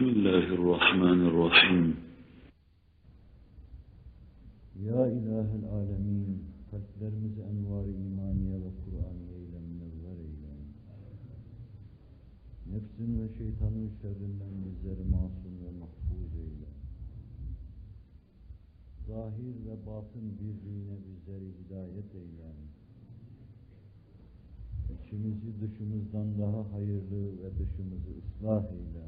بسم الله الرحمن الرحيم Ya ilahel alemin, kalplerimizi envar-ı imaniye ve Kur'aniye ile münevver eyle. Nefsin ve şeytanın şerrinden bizleri masum ve mahfuz eyle. Zahir ve batın birliğine bizleri hidayet eyle. İçimizi dışımızdan daha hayırlı ve dışımızı ıslah eyle.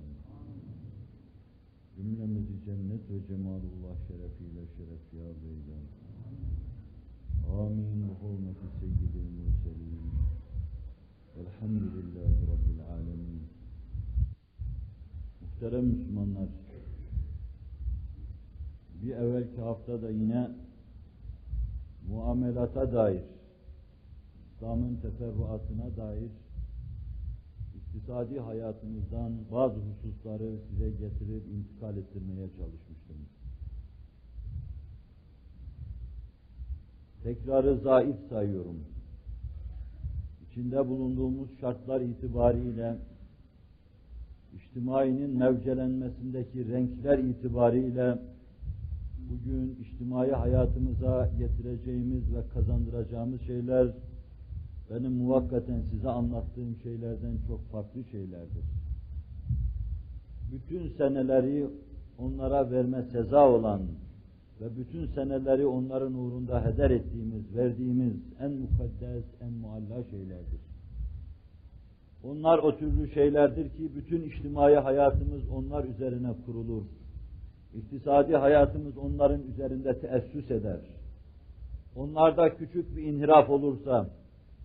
Cümlemizi cennet ve cemalullah şerefiyle şerefyab eyle. Amin. Bi hurmeti seyyidil murselin. Velhamdülillahi Rabbil alemin. Muhterem Müslümanlar, bir evvelki haftada yine muamelata dair, İslam'ın teferruatına dair iktisadi hayatımızdan bazı hususları size getirip intikal ettirmeye çalışmıştım. Tekrarı zayıf sayıyorum. İçinde bulunduğumuz şartlar itibariyle içtimainin mevcelenmesindeki renkler itibariyle bugün içtimai hayatımıza getireceğimiz ve kazandıracağımız şeyler benim muvakkaten size anlattığım şeylerden çok farklı şeylerdir. Bütün seneleri onlara verme seza olan ve bütün seneleri onların uğrunda heder ettiğimiz, verdiğimiz en mukaddes, en mualla şeylerdir. Onlar o türlü şeylerdir ki bütün içtimai hayatımız onlar üzerine kurulur. İktisadi hayatımız onların üzerinde teessüs eder. Onlarda küçük bir inhiraf olursa,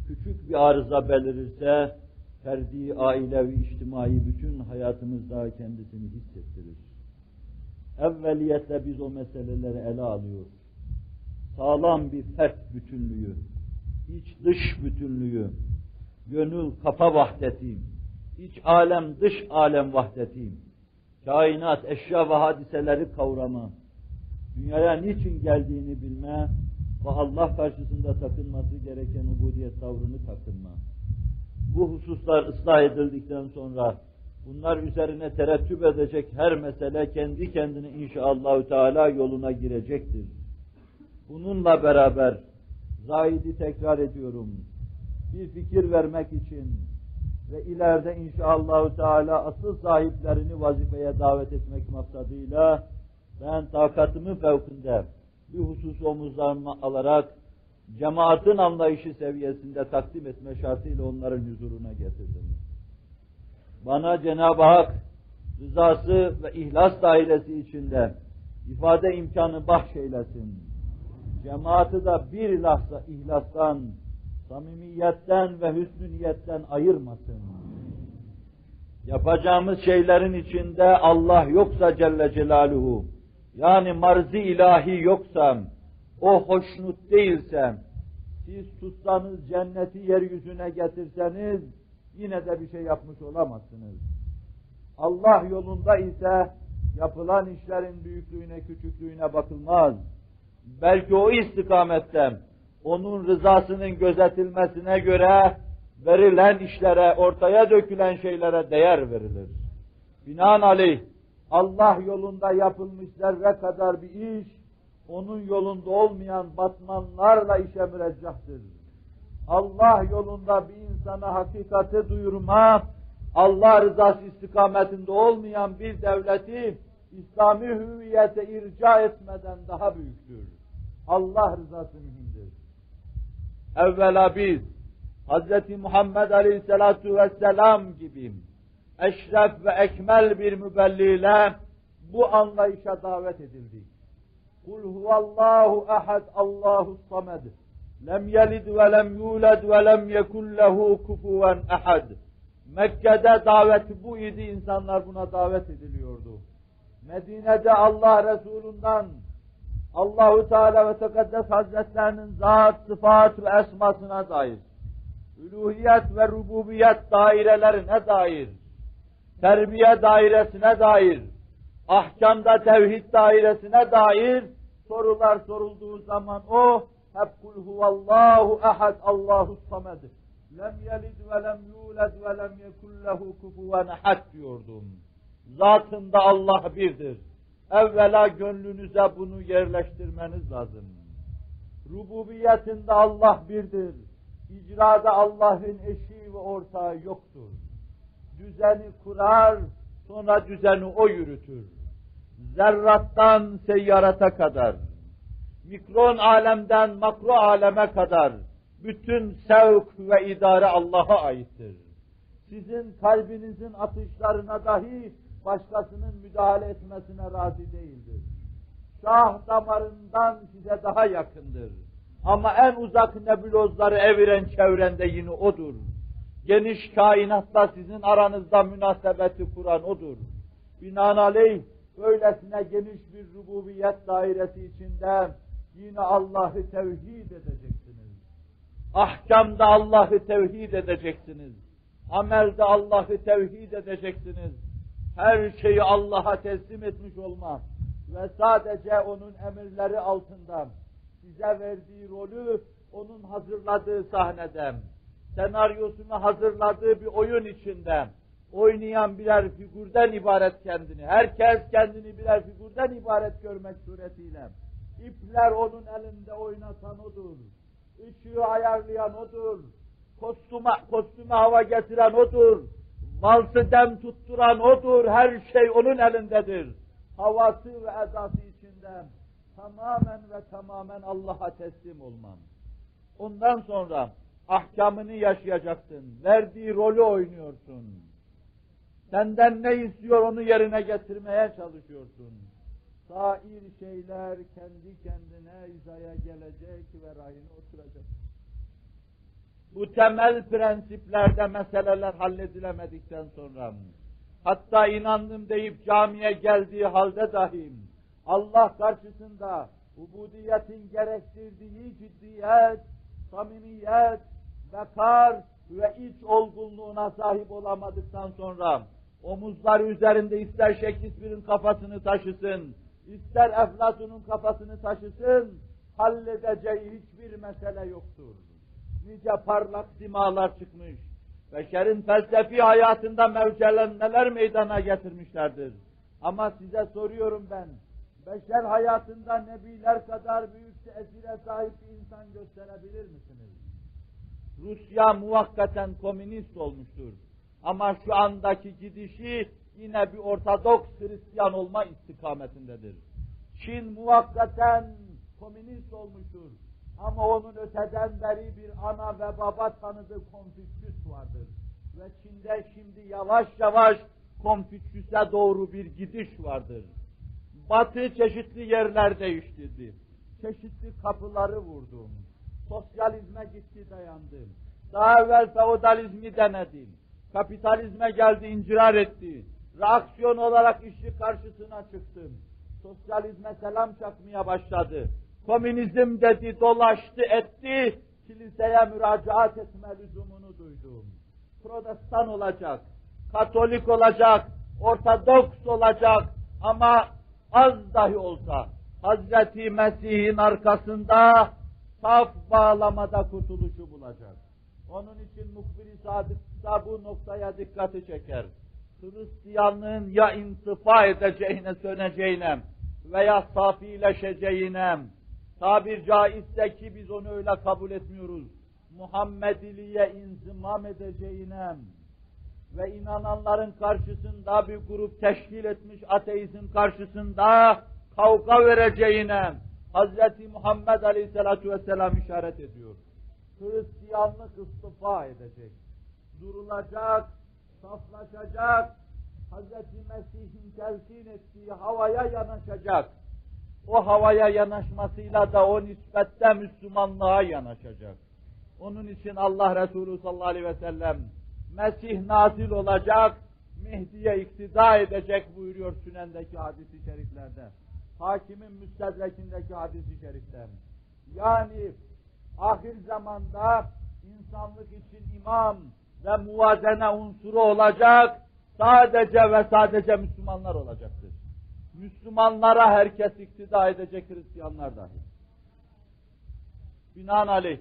küçük bir arıza belirirse, ferdi, ailevi, içtimai bütün hayatımızda kendisini hissettirir. Evveliyetle biz o meseleleri ele alıyoruz. Sağlam bir fert bütünlüğü, iç dış bütünlüğü, gönül kafa vahdeti, iç alem dış alem vahdeti, kainat, eşya ve hadiseleri kavrama, dünyaya niçin geldiğini bilme, ve Allah karşısında takınması gereken ubudiyet tavrını takınma. Bu hususlar ıslah edildikten sonra bunlar üzerine terettüp edecek her mesele kendi kendine inşallahü teala yoluna girecektir. Bununla beraber zahidi tekrar ediyorum. Bir fikir vermek için ve ileride inşallahü teala asıl sahiplerini vazifeye davet etmek maksadıyla ben takatımın fevkinde bir husus omuzlarıma alarak cemaatin anlayışı seviyesinde takdim etme şartıyla onların huzuruna getirdim. Bana Cenab-ı Hak rızası ve ihlas dairesi içinde ifade imkanı bahşeylesin. Cemaati de bir lahza ihlastan, samimiyetten ve hüsnü niyetten ayırmasın. Yapacağımız şeylerin içinde Allah yoksa Celle Celaluhu, yani marzi ilahi yoksa, o hoşnut değilse, siz tutsanız cenneti yeryüzüne getirseniz, yine de bir şey yapmış olamazsınız. Allah yolunda ise yapılan işlerin büyüklüğüne, küçüklüğüne bakılmaz. Belki o istikamette onun rızasının gözetilmesine göre verilen işlere, ortaya dökülen şeylere değer verilir. Binaenaleyh Allah yolunda yapılmış zerre kadar bir iş, onun yolunda olmayan batmanlarla işe müreccahtır. Allah yolunda bir insana hakikati duyurma, Allah rızası istikametinde olmayan bir devleti İslami hüviyete irca etmeden daha büyüktür. Allah rızası mühimdir. Evvela biz Hz. Muhammed Aleyhisselatu Vesselam gibi eşref ve ekmel bir mübelliyle bu anlayışa davet edildik. Kul huvallahu ahad Allahu samed. Lem yelid ve lem yulad ve lem yekun lehu kufuven ahad. Mekke'de daveti bu idi, insanlar buna davet ediliyordu. Medine'de Allah Resulü'nden Allahu Teala ve Tekaddes Hazretlerinin zat, sıfat ve esmasına dair, üluhiyet ve rububiyet dairelerine dair, terbiye dairesine dair, ahkamda tevhid dairesine dair sorular sorulduğu zaman o hep kul huvallahu ahad Allahu samed. Lem yelid ve lem yulad ve lem yekun lehu kufuven ahad diyordum. Zatında Allah birdir. Evvela gönlünüze bunu yerleştirmeniz lazım. Rububiyetinde Allah birdir. İcrada Allah'ın eşi ve ortağı yoktur. Düzeni kurar, sonra düzeni o yürütür. Zerrattan seyyarata kadar, mikron alemden makro aleme kadar, bütün sevk ve idare Allah'a aittir. Sizin kalbinizin atışlarına dahi başkasının müdahale etmesine razı değildir. Şah damarından size daha yakındır. Ama en uzak nebulozları eviren çevrende yine odur. Geniş kainatla sizin aranızda münasebeti kuran odur. Binaenaleyh böylesine geniş bir rububiyet dairesi içinde yine Allah'ı tevhid edeceksiniz. Ahkamda Allah'ı tevhid edeceksiniz. Amelde Allah'ı tevhid edeceksiniz. Her şeyi Allah'a teslim etmiş olmak ve sadece onun emirleri altında size verdiği rolü onun hazırladığı sahnede, senaryosunu hazırladığı bir oyun içinde oynayan birer figürden ibaret kendini. Herkes kendini birer figürden ibaret görmek suretiyle. İpler onun elinde oynatan odur. Işığı ayarlayan odur. Kostüme, kostüme hava getiren odur. Valsı dem tutturan odur. Her şey onun elindedir. Havası ve edası içinden tamamen ve tamamen Allah'a teslim olman. Ondan sonra ahkamını yaşayacaksın. Verdiği rolü oynuyorsun. Senden ne istiyor onu yerine getirmeye çalışıyorsun. Sair şeyler kendi kendine izaya gelecek ve rayına oturacak. Bu temel prensiplerde meseleler halledilemedikten sonra hatta inandım deyip camiye geldiği halde dahi Allah karşısında ubudiyetin gerektirdiği ciddiyet, samimiyet, bekar ve iç olgunluğuna sahip olamadıktan sonra omuzları üzerinde ister Shakespeare'in kafasını taşısın, ister Eflatun'un kafasını taşısın, halledeceği hiçbir mesele yoktur. Nice parlak simalar çıkmış, beşerin felsefi hayatında mevcelenmeler meydana getirmişlerdir. Ama size soruyorum ben, beşer hayatında nebiler kadar büyük tesire sahip bir insan gösterebilir misiniz? Rusya muvakkaten komünist olmuştur. Ama şu andaki gidişi yine bir Ortodoks Hristiyan olma istikametindedir. Çin muvakkaten komünist olmuştur. Ama onun öteden beri bir ana ve baba tanıdığı Konfüçyüs vardır. Ve Çin'de şimdi yavaş yavaş Konfüçyüs'e doğru bir gidiş vardır. Batı çeşitli yerler değiştirdi. Çeşitli kapıları vurdum. Sosyalizme gitti dayandım. Daha evvel feodalizmi denedim. Kapitalizme geldi incirar etti. Reaksiyon olarak işi karşısına çıktım. Sosyalizme selam çakmaya başladı. Komünizm dedi, dolaştı, etti. Kiliseye müracaat etme lüzumunu duydum. Protestan olacak, Katolik olacak, Ortodoks olacak ama az dahi olsa Hazreti Mesih'in arkasında saf bağlamada kurtuluşu bulacak. Onun için muhbir-i sadık da bu noktaya dikkati çeker. Hristiyanlığın ya intifa edeceğine, söneceğine veya safileşeceğine, tabir caizse ki biz onu öyle kabul etmiyoruz, Muhammediliğe inzimam edeceğine ve inananların karşısında bir grup teşkil etmiş ateizm karşısında kavga vereceğine Hz. Muhammed Aleyhisselatü Vesselam işaret ediyor. Hristiyanlık istifa edecek, durulacak, saflaşacak, Hz. Mesih'in telkin ettiği havaya yanaşacak. O havaya yanaşmasıyla da o nispette Müslümanlığa yanaşacak. Onun için Allah Resulü sallallahu aleyhi ve sellem Mesih nazil olacak, Mehdi'ye iktida edecek buyuruyor Sünen'deki hadisi şeriflerde. Hakimin müstedrekindeki hadisi şerifte. Yani ahir zamanda insanlık için imam ve muvazene unsuru olacak, sadece ve sadece Müslümanlar olacaktır. Müslümanlara herkes iktida edecek Hristiyanlar dahi. Binaenaleyh,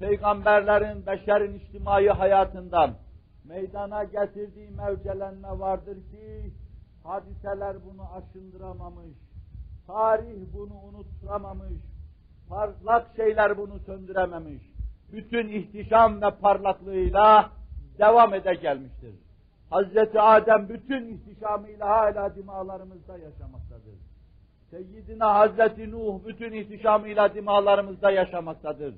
peygamberlerin, beşerin içtimai hayatından meydana getirdiği mevcelenme vardır ki, hadiseler bunu aşındıramamış, tarih bunu unutturamamış, parlak şeyler bunu söndürememiş. Bütün ihtişam ve parlaklığıyla devam ede gelmiştir. Hazreti Adem bütün ihtişamıyla hala dimalarımızda yaşamaktadır. Seyyidina Hazreti Nuh bütün ihtişamıyla dimalarımızda yaşamaktadır.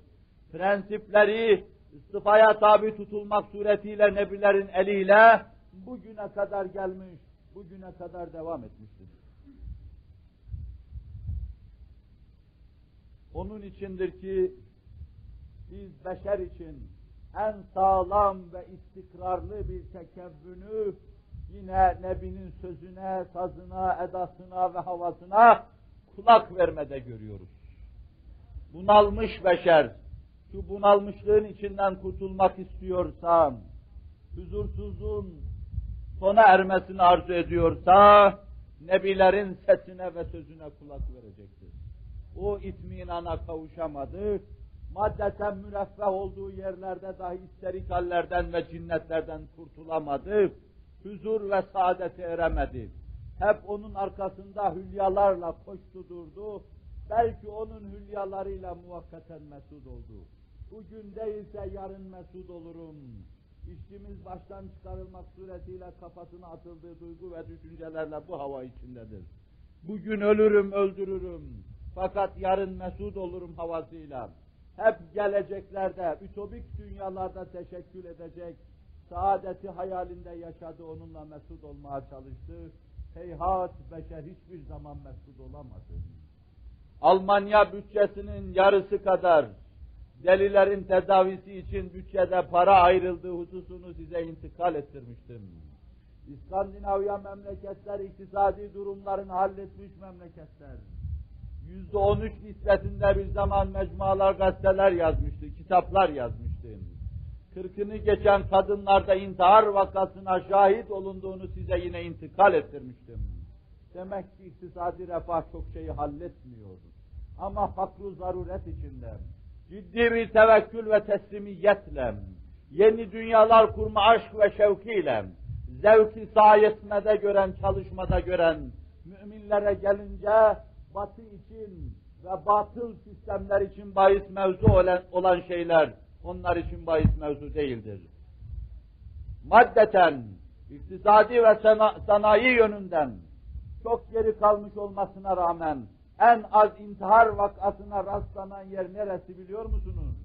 Prensipleri istifaya tabi tutulmak suretiyle nebilerin eliyle bugüne kadar gelmiş, bugüne kadar devam etmiştir. Onun içindir ki biz beşer için en sağlam ve istikrarlı bir tekevvünü yine Nebi'nin sözüne, sazına, edasına ve havasına kulak vermede görüyoruz. Bunalmış beşer, şu bunalmışlığın içinden kurtulmak istiyorsa, huzursuzluğun sona ermesini arzu ediyorsa, Nebilerin sesine ve sözüne kulak verecektir. O itminana kavuşamadı, maddeten müreffeh olduğu yerlerde dahi isterik hallerden ve cinnetlerden kurtulamadı, huzur ve saadete eremedi. Hep onun arkasında hülyalarla koştu durdu, belki onun hülyalarıyla muvakkaten mesud oldu. Bugün değilse yarın mesud olurum. İşimiz baştan çıkarılmak suretiyle kafasına atıldığı duygu ve düşüncelerle bu hava içindedir. Bugün ölürüm, öldürürüm. Fakat yarın mesud olurum havasıyla. Hep geleceklerde, ütopik dünyalarda teşekkül edecek, saadeti hayalinde yaşadı, onunla mesut olmaya çalıştı. Heyhat beşer hiçbir zaman mesut olamadı. Almanya bütçesinin yarısı kadar delilerin tedavisi için bütçede para ayrıldığı hususunu size intikal ettirmiştim. İskandinavya memleketler iktisadi durumlarını halletmiş memleketler. Yüzde on üç nispetinde bir zaman mecmualar, gazeteler yazmıştı, kitaplar yazmıştı. Kırkını geçen kadınlarda intihar vakasına şahit olunduğunu size yine intikal ettirmiştim. Demek ki iktisadi refah çok şeyi halletmiyor. Ama fakru zaruret içinde, ciddi bir tevekkül ve teslimiyetle, yeni dünyalar kurma aşk ve şevkiyle, zevki sayesmede gören, çalışmada gören müminlere gelince batı için ve batıl sistemler için bahis mevzu olan, şeyler onlar için bahis mevzu değildir. Maddeten, iktisadi ve sanayi yönünden çok geri kalmış olmasına rağmen en az intihar vakasına rastlanan yer neresi biliyor musunuz?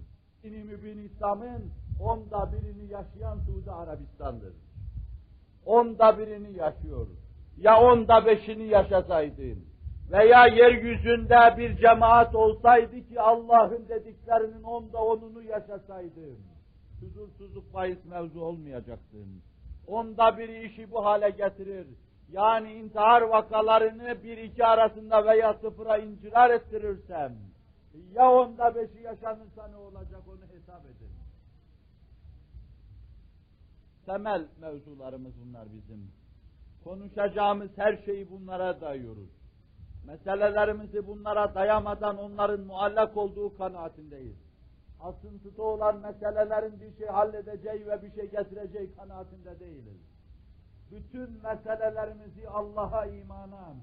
İni mübin İslam'ın onda birini yaşayan Suudi Arabistan'dır. Onda birini yaşıyor. Ya onda beşini yaşasaydı veya yeryüzünde bir cemaat olsaydı ki Allah'ın dediklerinin onda onunu yaşasaydı, huzursuzluk bahis mevzu olmayacaktı. Onda bir işi bu hale getirir. Yani intihar vakalarını bir iki arasında veya sıfıra incirar ettirirsem, ya onda beşi yaşanırsa ne olacak onu hesap edin. Temel mevzularımız bunlar bizim. Konuşacağımız her şeyi bunlara dayıyoruz. Meselelerimizi bunlara dayamadan onların muallak olduğu kanaatindeyiz. Asıntıda olan meselelerin bir şey halledeceği ve bir şey getireceği kanaatinde değiliz. Bütün meselelerimizi Allah'a imana,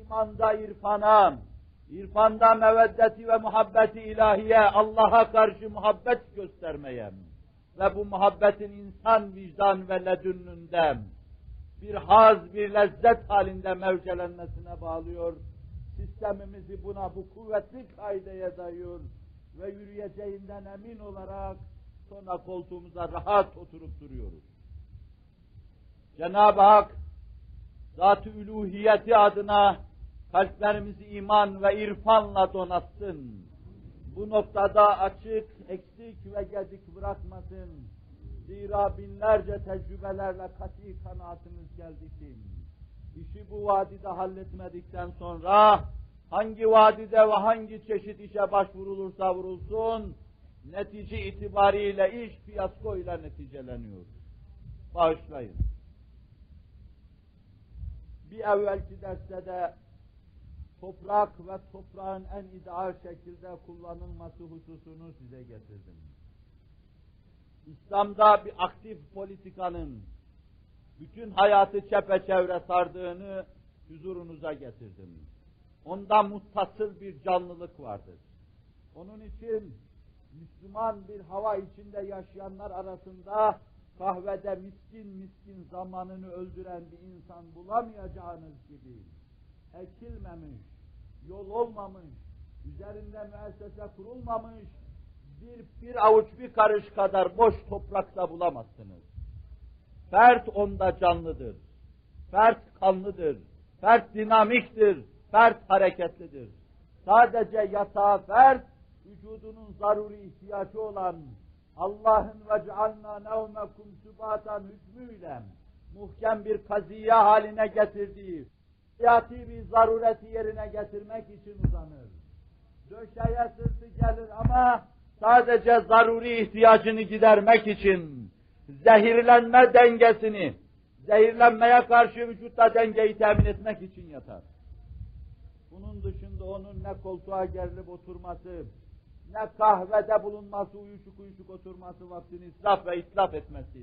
imanda irfana, irfanda meveddeti ve muhabbeti ilahiye, Allah'a karşı muhabbet göstermeye ve bu muhabbetin insan vicdan ve ledünnünde bir haz, bir lezzet halinde mevcelenmesine bağlıyor. Sistemimizi buna bu kuvvetli kaideye dayıyor ve yürüyeceğinden emin olarak sonra koltuğumuza rahat oturup duruyoruz. Cenab-ı Hak zat-ı üluhiyeti adına kalplerimizi iman ve irfanla donatsın. Bu noktada açık, eksik ve gedik bırakmasın Zira binlerce tecrübelerle kat'i kanaatimiz geldi ki, işi bu vadide halletmedikten sonra, hangi vadide ve hangi çeşit işe başvurulursa vurulsun, netice itibariyle iş fiyaskoyla neticeleniyor. Bağışlayın. Bir evvelki derste de toprak ve toprağın en ideal şekilde kullanılması hususunu size getirdim. İslam'da bir aktif politikanın, bütün hayatı çepeçevre sardığını huzurunuza getirdim. Onda muttasıl bir canlılık vardır. Onun için Müslüman bir hava içinde yaşayanlar arasında kahvede miskin miskin zamanını öldüren bir insan bulamayacağınız gibi ekilmemiş, yol olmamış, üzerinde müessese kurulmamış bir, bir avuç bir karış kadar boş toprakta bulamazsınız. Fert onda canlıdır. Fert kanlıdır. Fert dinamiktir. Fert hareketlidir. Sadece yatağa fert, vücudunun zaruri ihtiyacı olan Allah'ın ve cealna nevmekum sübatan hükmüyle muhkem bir kaziye haline getirdiği hayati bir zarureti yerine getirmek için uzanır. Döşeye sırtı gelir ama sadece zaruri ihtiyacını gidermek için zehirlenme dengesini, zehirlenmeye karşı vücutta dengeyi temin etmek için yatar. Bunun dışında onun ne koltuğa gerilip oturması, ne kahvede bulunması, uyuşuk uyuşuk oturması, vaktini israf ve itlaf etmesi,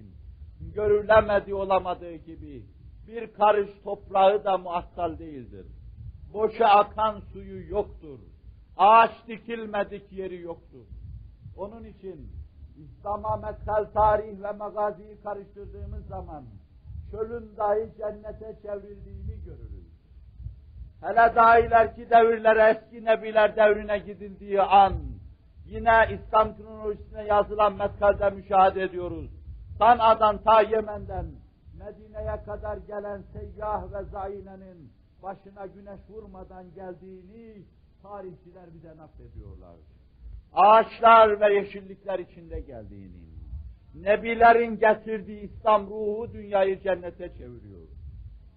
görülemediği olamadığı gibi bir karış toprağı da muattal değildir. Boşa akan suyu yoktur. Ağaç dikilmedik yeri yoktur. Onun için İslam'a metkal tarih ve magaziyi karıştırdığımız zaman çölün dahi cennete çevrildiğini görürüz. Hele daha ileriki devirlere, eski nebiler devrine gidildiği an, yine İslam kronolojisine yazılan metkalde müşahede ediyoruz. Sana'dan ta Yemen'den Medine'ye kadar gelen seyyah ve zainenin başına güneş vurmadan geldiğini tarihçiler bize naklediyorlar. Ağaçlar ve yeşillikler içinde geldiğini, nebilerin getirdiği İslam ruhu dünyayı cennete çeviriyor.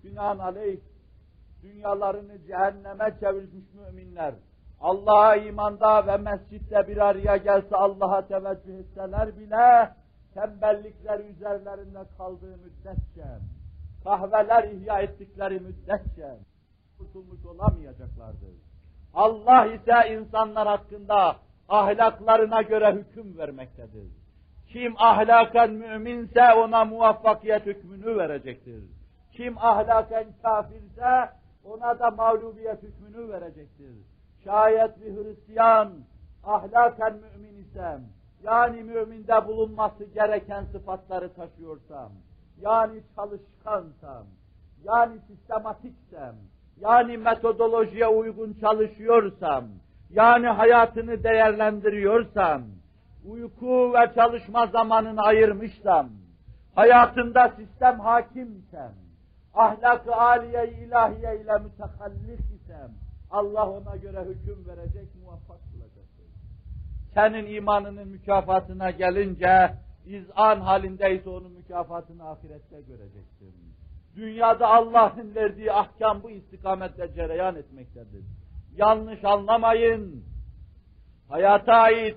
Binaenaleyh dünyalarını cehenneme çevirmiş müminler, Allah'a imanda ve mescitte bir araya gelse Allah'a teveccüh etseler bile tembellikler üzerlerinde kaldığı müddetçe, kahveler ihya ettikleri müddetçe kurtulmuş olamayacaklardır. Allah ise insanlar hakkında ahlaklarına göre hüküm vermektedir. Kim ahlaken müminse ona muvaffakiyet hükmünü verecektir. Kim ahlaken kafirse ona da mağlubiyet hükmünü verecektir. Şayet bir Hristiyan ahlaken mümin ise, yani müminde bulunması gereken sıfatları taşıyorsam, yani çalışkansam, yani sistematiksem, yani metodolojiye uygun çalışıyorsam, yani hayatını değerlendiriyorsam, uyku ve çalışma zamanını ayırmışsam, hayatında sistem hakimsem, ahlak-ı aliye ilahiye ile mütehallik isem, Allah ona göre hüküm verecek, muvaffak kılacaktır. Senin imanının mükafatına gelince, izan halindeyse onun mükafatını ahirette göreceksin. Dünyada Allah'ın verdiği ahkam bu istikamette cereyan etmektedir. Yanlış anlamayın. Hayata ait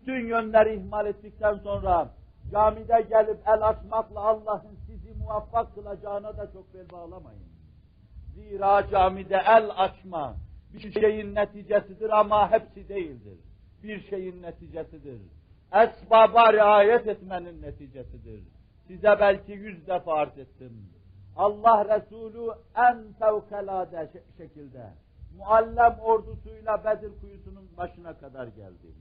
bütün yönleri ihmal ettikten sonra camide gelip el açmakla Allah'ın sizi muvaffak kılacağına da çok bel bağlamayın. Zira camide el açma bir şeyin neticesidir ama hepsi değildir. Bir şeyin neticesidir. Esbaba riayet etmenin neticesidir. Size belki yüz defa arz ettim. Allah Resulü en fevkalade şekilde muallem ordusuyla Bedir kuyusunun başına kadar geldi.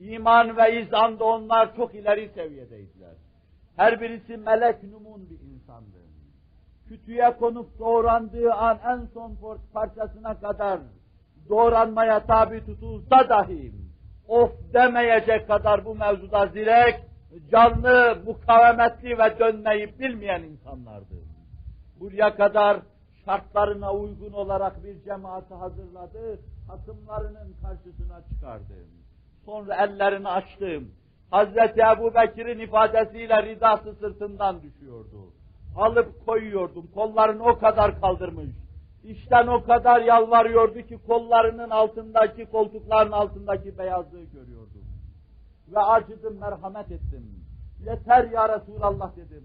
İman ve izanda onlar çok ileri seviyedeydiler. Her birisi melek numun bir insandı. Kütüye konup doğrandığı an en son parçasına kadar doğranmaya tabi tutulsa dahi of demeyecek kadar bu mevzuda zirek, canlı, mukavemetli ve dönmeyi bilmeyen insanlardı. Buraya kadar şartlarına uygun olarak bir cemaati hazırladı, hasımlarının karşısına çıkardı. Sonra ellerini açtım. Hazreti Ebu Bekir'in ifadesiyle ridası sırtından düşüyordu. Alıp koyuyordum, kollarını o kadar kaldırmış. İşten o kadar yalvarıyordu ki kollarının altındaki, koltukların altındaki beyazlığı görüyordum. Ve acıdım, merhamet ettim. Yeter ya Resulallah dedim.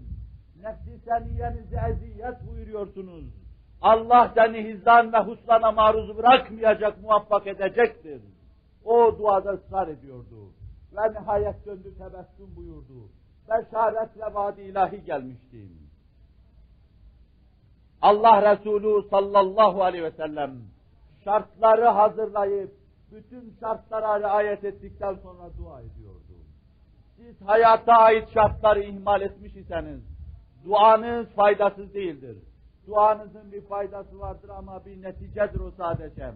Nefsi seniyenizi eziyet buyuruyorsunuz. Allah seni hizdan ve huslana maruz bırakmayacak, muvaffak edecektir. O duada ısrar ediyordu. Ve nihayet döndü tebessüm buyurdu. Beşaret ve vaadi ilahi gelmişti. Allah Resulü sallallahu aleyhi ve sellem şartları hazırlayıp bütün şartlara riayet ettikten sonra dua ediyordu. Siz hayata ait şartları ihmal etmiş iseniz duanız faydasız değildir. Duanızın bir faydası vardır ama bir neticedir o sadece.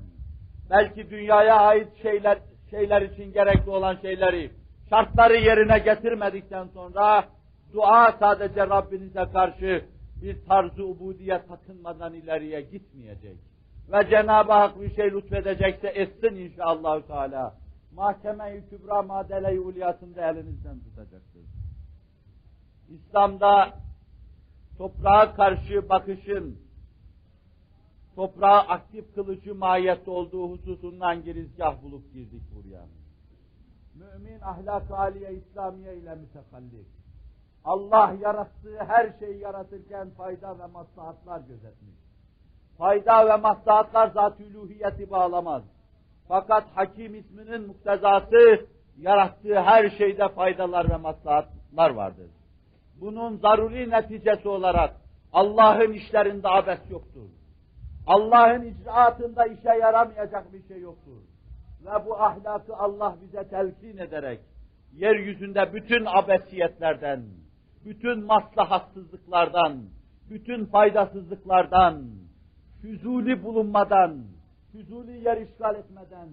Belki dünyaya ait şeyler şeyler için gerekli olan şeyleri, şartları yerine getirmedikten sonra dua sadece Rabbinize karşı bir tarzı ubudiyet takınmadan ileriye gitmeyecek. Ve Cenab-ı Hak bir şey lütfedecekse etsin inşallah Teala. Mahkeme-i Kübra madele-i ulyasında elinizden tutacaktır. İslam'da toprağa karşı bakışın, toprağı aktif kılıcı mahiyette olduğu hususundan girizgah bulup girdik buraya. Mümin ahlak-ı aliye İslamiye ile mütekallik. Allah yarattığı her şeyi yaratırken fayda ve maslahatlar gözetmiş. Fayda ve maslahatlar zat-ı bağlamaz. Fakat hakim isminin muktezası yarattığı her şeyde faydalar ve maslahatlar vardır. Bunun zaruri neticesi olarak Allah'ın işlerinde abes yoktur. Allah'ın icraatında işe yaramayacak bir şey yoktur. Ve bu ahlakı Allah bize telkin ederek, yeryüzünde bütün abesiyetlerden, bütün maslahatsızlıklardan, bütün faydasızlıklardan, füzuli bulunmadan, füzuli yer işgal etmeden,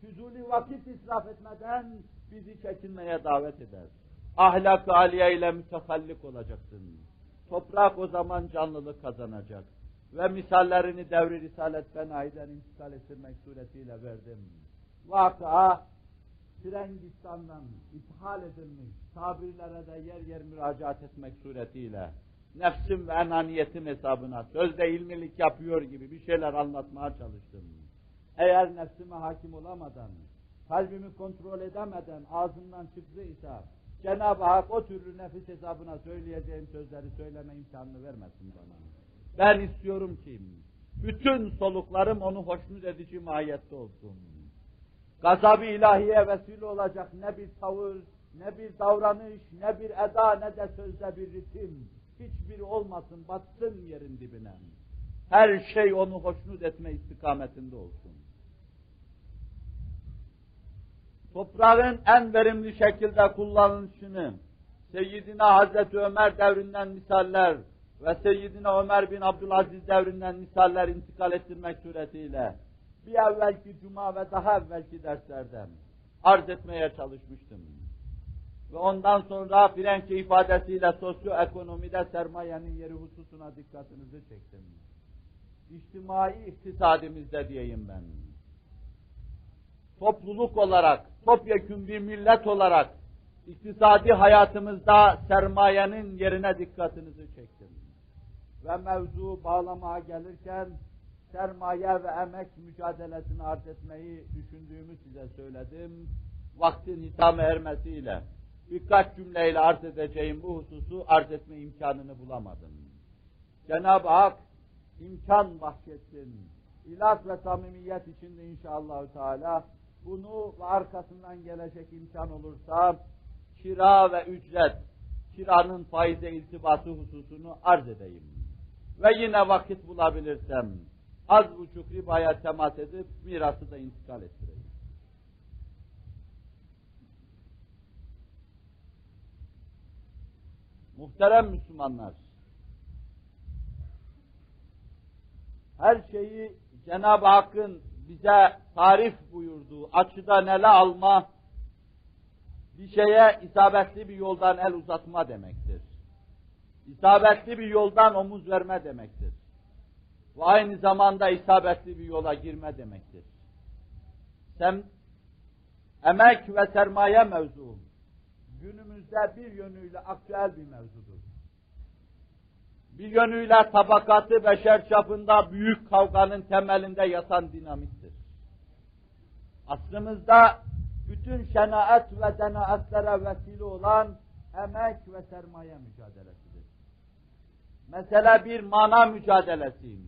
füzuli vakit israf etmeden bizi çekinmeye davet eder. Ahlak-ı aliye ile mütehallik olacaksın. Toprak o zaman canlılık kazanacak. Ve misallerini devri Risalet Fenai'den intikal ettirmek suretiyle verdim. Vakıa, Frengistan'dan ithal edilmiş tabirlere de yer yer müracaat etmek suretiyle nefsim ve enaniyetim hesabına sözde ilmilik yapıyor gibi bir şeyler anlatmaya çalıştım. Eğer nefsime hakim olamadan, kalbimi kontrol edemeden ağzımdan çıktıysa Cenab-ı Hak o türlü nefis hesabına söyleyeceğim sözleri söyleme imkanını vermesin bana. Ben istiyorum ki bütün soluklarım onu hoşnut edici mahiyette olsun. Gazab-ı ilahiye vesile olacak ne bir tavır, ne bir davranış, ne bir eda, ne de sözde bir ritim. Hiçbiri olmasın, batsın yerin dibine. Her şey onu hoşnut etme istikametinde olsun. Toprağın en verimli şekilde kullanılışını, Seyyidina Hazreti Ömer devrinden misaller ve Seyyidina Ömer bin Abdülaziz devrinden misaller intikal ettirmek suretiyle bir evvelki cuma ve daha evvelki derslerden arz etmeye çalışmıştım. Ve ondan sonra Frenkçe ifadesiyle sosyoekonomide sermayenin yeri hususuna dikkatinizi çektim. İçtimai iktisadimizde diyeyim ben. Topluluk olarak, topyekun bir millet olarak iktisadi hayatımızda sermayenin yerine dikkatinizi çektim. Ve mevzu bağlamaya gelirken sermaye ve emek mücadelesini arz etmeyi düşündüğümü size söyledim. Vaktin hitame ermesiyle birkaç cümleyle arz edeceğim bu hususu arz etme imkanını bulamadım. Cenab-ı Hak imkan bahşetsin. İlat ve samimiyet içinde inşallah Teala bunu ve arkasından gelecek imkan olursa kira ve ücret, kiranın faize iltibatı hususunu arz edeyim. Ve yine vakit bulabilirsem az buçuk ribaya temas edip mirası da intikal ettireyim. Muhterem Müslümanlar, her şeyi Cenab-ı Hakk'ın bize tarif buyurduğu açıda ele alma, bir şeye isabetli bir yoldan el uzatma demektir. İsabetli bir yoldan omuz verme demektir. Ve aynı zamanda isabetli bir yola girme demektir. Sem, emek ve sermaye mevzu günümüzde bir yönüyle aktüel bir mevzudur. Bir yönüyle tabakatı beşer çapında büyük kavganın temelinde yatan dinamittir. Aslımızda bütün şenaat ve denaatlere vesile olan emek ve sermaye mücadelesidir. Mesela bir mana mücadelesi,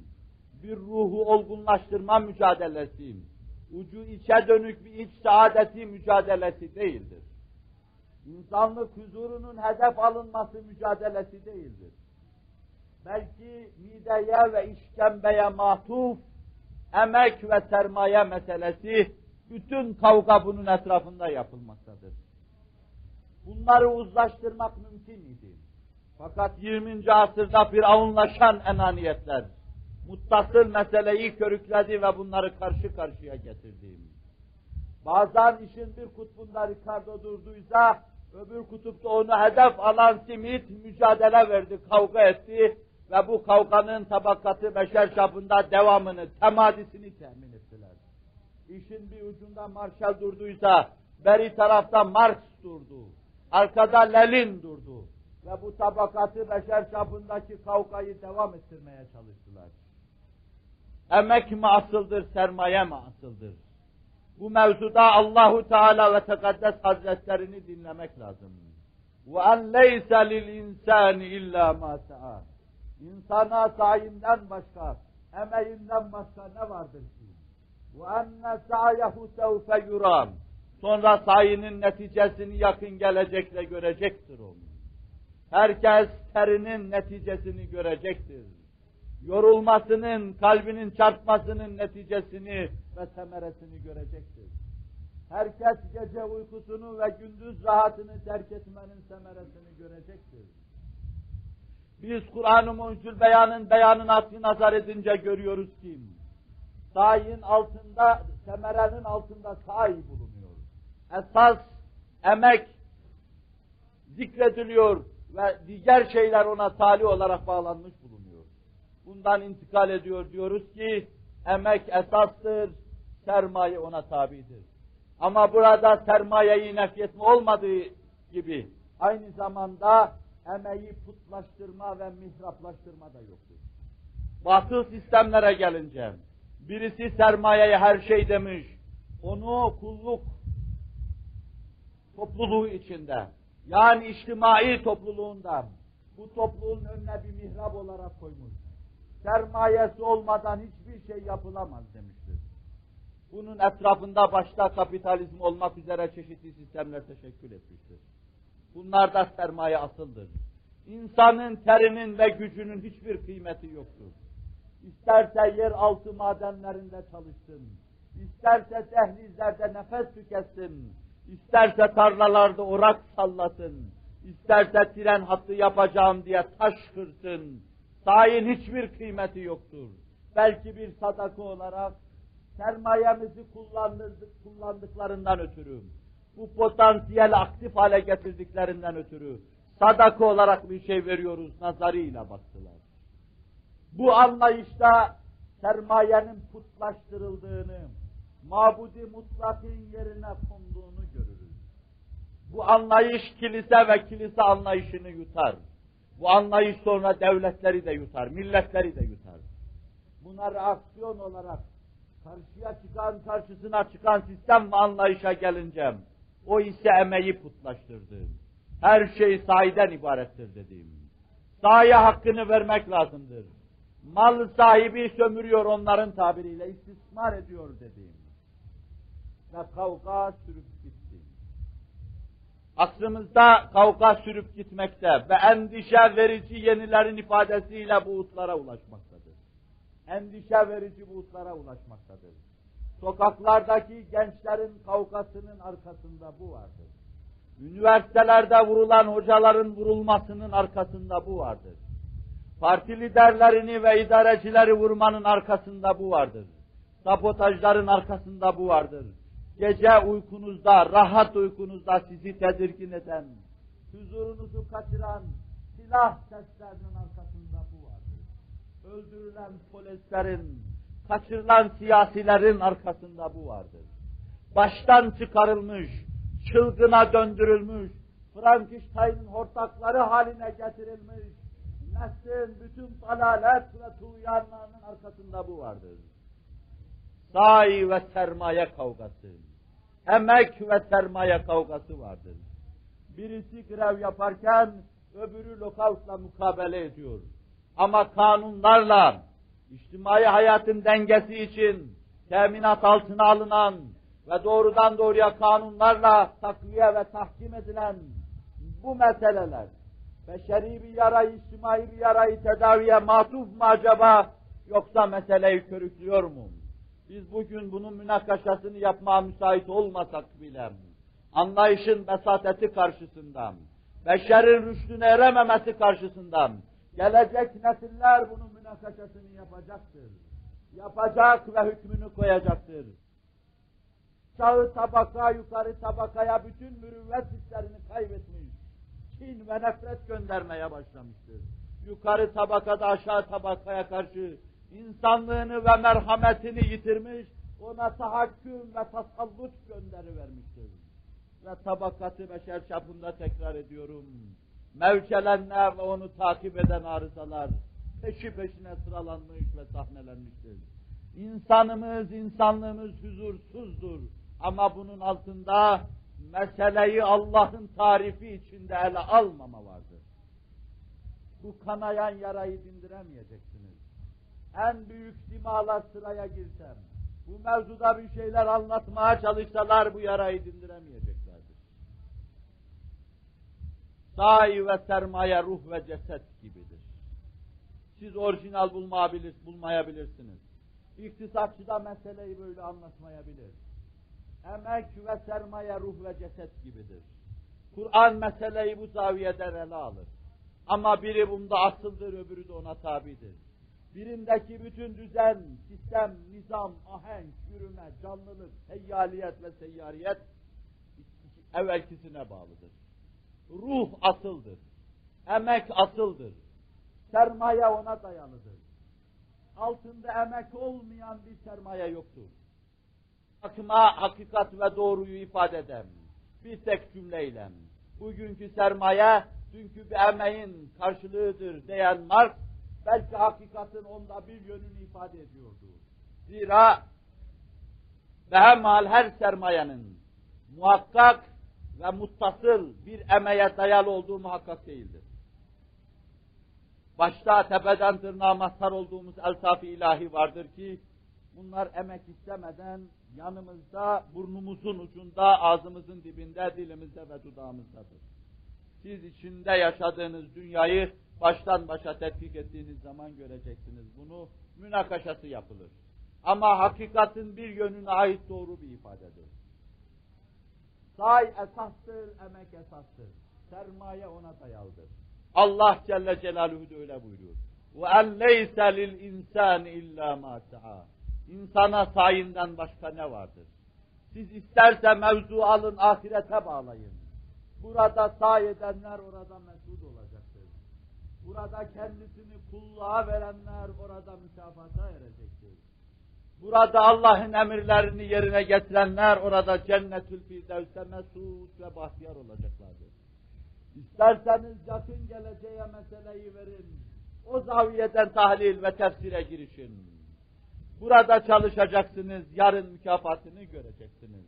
bir ruhu olgunlaştırma mücadelesi, ucu içe dönük bir iç saadeti mücadelesi değildir. İnsanlık huzurunun hedef alınması mücadelesi değildir. Belki mideye ve işkembeye matuf emek ve sermaye meselesi bütün kavga bunun etrafında yapılmaktadır. Bunları uzlaştırmak mümkün idi. Fakat 20. asırda firavunlaşan enaniyetler muttasıl meseleyi körükledi ve bunları karşı karşıya getirdi. Bazen işin bir kutbunda Ricardo durduysa öbür kutupta onu hedef alan simit mücadele verdi, kavga etti ve bu kavganın tabakatı beşer çapında devamını, temadisini temin ettiler. İşin bir ucunda Marshall durduysa, beri tarafta Marx durdu, arkada Lenin durdu ve bu tabakatı beşer çapındaki kavgayı devam ettirmeye çalıştılar. Emek mi asıldır, sermaye mi asıldır? Bu mevzuda Allahu Teala ve Tekaddes Hazretlerini dinlemek lazım. Ve en leyse lil insani illa ma sa'a. İnsana sayinden başka, emeğinden başka ne vardır ki? Ve enne sa'yehu sevfe yuram. Sonra sayının neticesini yakın gelecekle görecektir o. Herkes terinin neticesini görecektir. Yorulmasının, kalbinin çarpmasının neticesini ve semeresini görecektir. Herkes gece uykusunu ve gündüz rahatını terk etmenin semeresini görecektir. Biz Kur'an-ı Mucizül Beyan'ın beyanını nazar edince görüyoruz ki sayin altında, semerenin altında sahi bulunuyor. Esas emek zikrediliyor ve diğer şeyler ona tali olarak bağlanmış bulunuyor. Bundan intikal ediyor diyoruz ki emek esastır, sermaye ona tabidir. Ama burada sermayeyi nefyetme olmadığı gibi aynı zamanda emeği putlaştırma ve mihraplaştırma da yoktur. Batıl sistemlere gelince birisi sermayeye her şey demiş, onu kulluk topluluğu içinde yani içtimai topluluğunda bu topluluğun önüne bir mihrap olarak koymuş. Sermayesi olmadan hiçbir şey yapılamaz demiştir. Bunun etrafında başta kapitalizm olmak üzere çeşitli sistemler teşekkül etmiştir. Bunlar da sermaye asıldır. İnsanın terinin ve gücünün hiçbir kıymeti yoktur. İsterse yer altı madenlerinde çalışsın, isterse dehlizlerde nefes tüketsin, isterse tarlalarda orak sallasın, isterse tren hattı yapacağım diye taş kırsın, sayin hiçbir kıymeti yoktur. Belki bir sadaka olarak sermayemizi kullandık, kullandıklarından ötürü, bu potansiyel aktif hale getirdiklerinden ötürü sadaka olarak bir şey veriyoruz nazarıyla baktılar. Bu anlayışta sermayenin putlaştırıldığını, mabudi mutlakın yerine konduğunu görürüz. Bu anlayış kilise ve kilise anlayışını yutar. Bu anlayış sonra devletleri de yutar, milletleri de yutar. Buna reaksiyon olarak karşıya çıkan, karşısına çıkan sistem ve anlayışa gelince o ise emeği putlaştırdı. Her şey sahiden ibarettir dediğim. Sahaya hakkını vermek lazımdır. Mal sahibi sömürüyor onların tabiriyle, istismar ediyor dediğim. Ve kavga sürüp gitti. Asrımızda kavga sürüp gitmekte ve endişe verici yenilerin ifadesiyle bu uçlara ulaşmaktadır. Endişe verici bu uçlara ulaşmaktadır. Sokaklardaki gençlerin kavgasının arkasında bu vardır. Üniversitelerde vurulan hocaların vurulmasının arkasında bu vardır. Parti liderlerini ve idarecileri vurmanın arkasında bu vardır. Sabotajların arkasında bu vardır. Gece uykunuzda, rahat uykunuzda sizi tedirgin eden, huzurunuzu kaçıran silah seslerinin arkasında bu vardır. Öldürülen polislerin, kaçırılan siyasilerin arkasında bu vardır. Baştan çıkarılmış, çılgına döndürülmüş, Frankenstein'in hortakları haline getirilmiş, neslin bütün dalalet ve tuğyanlarının arkasında bu vardır. Sahi ve sermaye kavgası, emek ve sermaye kavgası vardır. Birisi grev yaparken öbürü lokautla mukabele ediyor. Ama kanunlarla, içtimai hayatın dengesi için teminat altına alınan ve doğrudan doğruya kanunlarla takviye ve tahkim edilen bu meseleler beşeri bir yarayı, içtimai bir yarayı tedaviye matuf mu acaba, yoksa meseleyi körüklüyor mu? Biz bugün bunun münakaşasını yapmaya müsait olmasak bile, anlayışın besateti karşısında, beşerin rüştüne erememesi karşısında, gelecek nesiller bunun münakaşasını yapacaktır. Yapacak ve hükmünü koyacaktır. Aşağı tabaka, yukarı tabakaya bütün mürüvvet hislerini kaybetmiş, kin ve nefret göndermeye başlamıştır. Yukarı tabakada aşağı tabakaya karşı insanlığını ve merhametini yitirmiş, ona tahakküm ve tasallut gönderi vermiştir. Ve tabakatı beşer çapında tekrar ediyorum. Mevcelenler ve onu takip eden arızalar peşi peşine sıralanmış ve sahnelenmiştir. İnsanımız, insanlığımız huzursuzdur. Ama bunun altında meseleyi Allah'ın tarifi içinde ele almama vardır. Bu kanayan yarayı dindiremeyeceksiniz. En büyük dimalar sıraya girsem, bu mevzuda bir şeyler anlatmaya çalışsalar bu yarayı dindiremeyeceklerdir. Sahi ve sermaye ruh ve ceset gibidir. Siz orijinal bulmayabilir, bulmayabilirsiniz. İktisatçı da meseleyi böyle anlatmayabilir. Emek ve sermaye ruh ve ceset gibidir. Kur'an meseleyi bu zaviyeden ele alır. Ama biri bunda asıldır, öbürü de ona tabidir. Birindeki bütün düzen, sistem, nizam, ahenk, yürüme, canlılık, seyyaliyet ve seyyariyet evvelkisine bağlıdır. Ruh asıldır. Emek asıldır. Sermaye ona dayalıdır. Altında emek olmayan bir sermaye yoktur. Akıma hakikat ve doğruyu ifade eden bir tek cümleyle bugünkü sermaye dünkü bir emeğin karşılığıdır diyen Marx belki hakikatin onda bir yönünü ifade ediyordu. Zira behemal her sermayenin muhakkak ve muttasıl bir emeğe dayalı olduğu muhakkak değildir. Başta tepeden tırnağa mazhar olduğumuz eltaf-ı ilahi vardır ki, bunlar emek istemeden yanımızda, burnumuzun ucunda, ağzımızın dibinde, dilimizde ve dudağımızdadır. Siz içinde yaşadığınız dünyayı baştan başa tetkik ettiğiniz zaman göreceksiniz. Bunu münakaşası yapılır. Ama hakikatin bir yönüne ait doğru bir ifadedir. Say esastır, emek esastır. Sermaye ona dayalıdır. Allah Celle Celaluhu da öyle buyuruyor. وَاَنْ لَيْسَ لِلْاِنْسَانِ اِلَّا مَا سَعَى İnsana sayinden başka ne vardır? Siz isterse mevzu alın, ahirete bağlayın. Burada say edenler orada mesut olacaktır. Burada kendisini kulluğa verenler orada mükafata erecektir. Burada Allah'ın emirlerini yerine getirenler orada cennetül firdevse mesut ve bahtiyar olacaklardır. İsterseniz yakın geleceğe meseleyi verin. O zaviyeden tahlil ve tefsire girişin. Burada çalışacaksınız, yarın mükafatını göreceksiniz.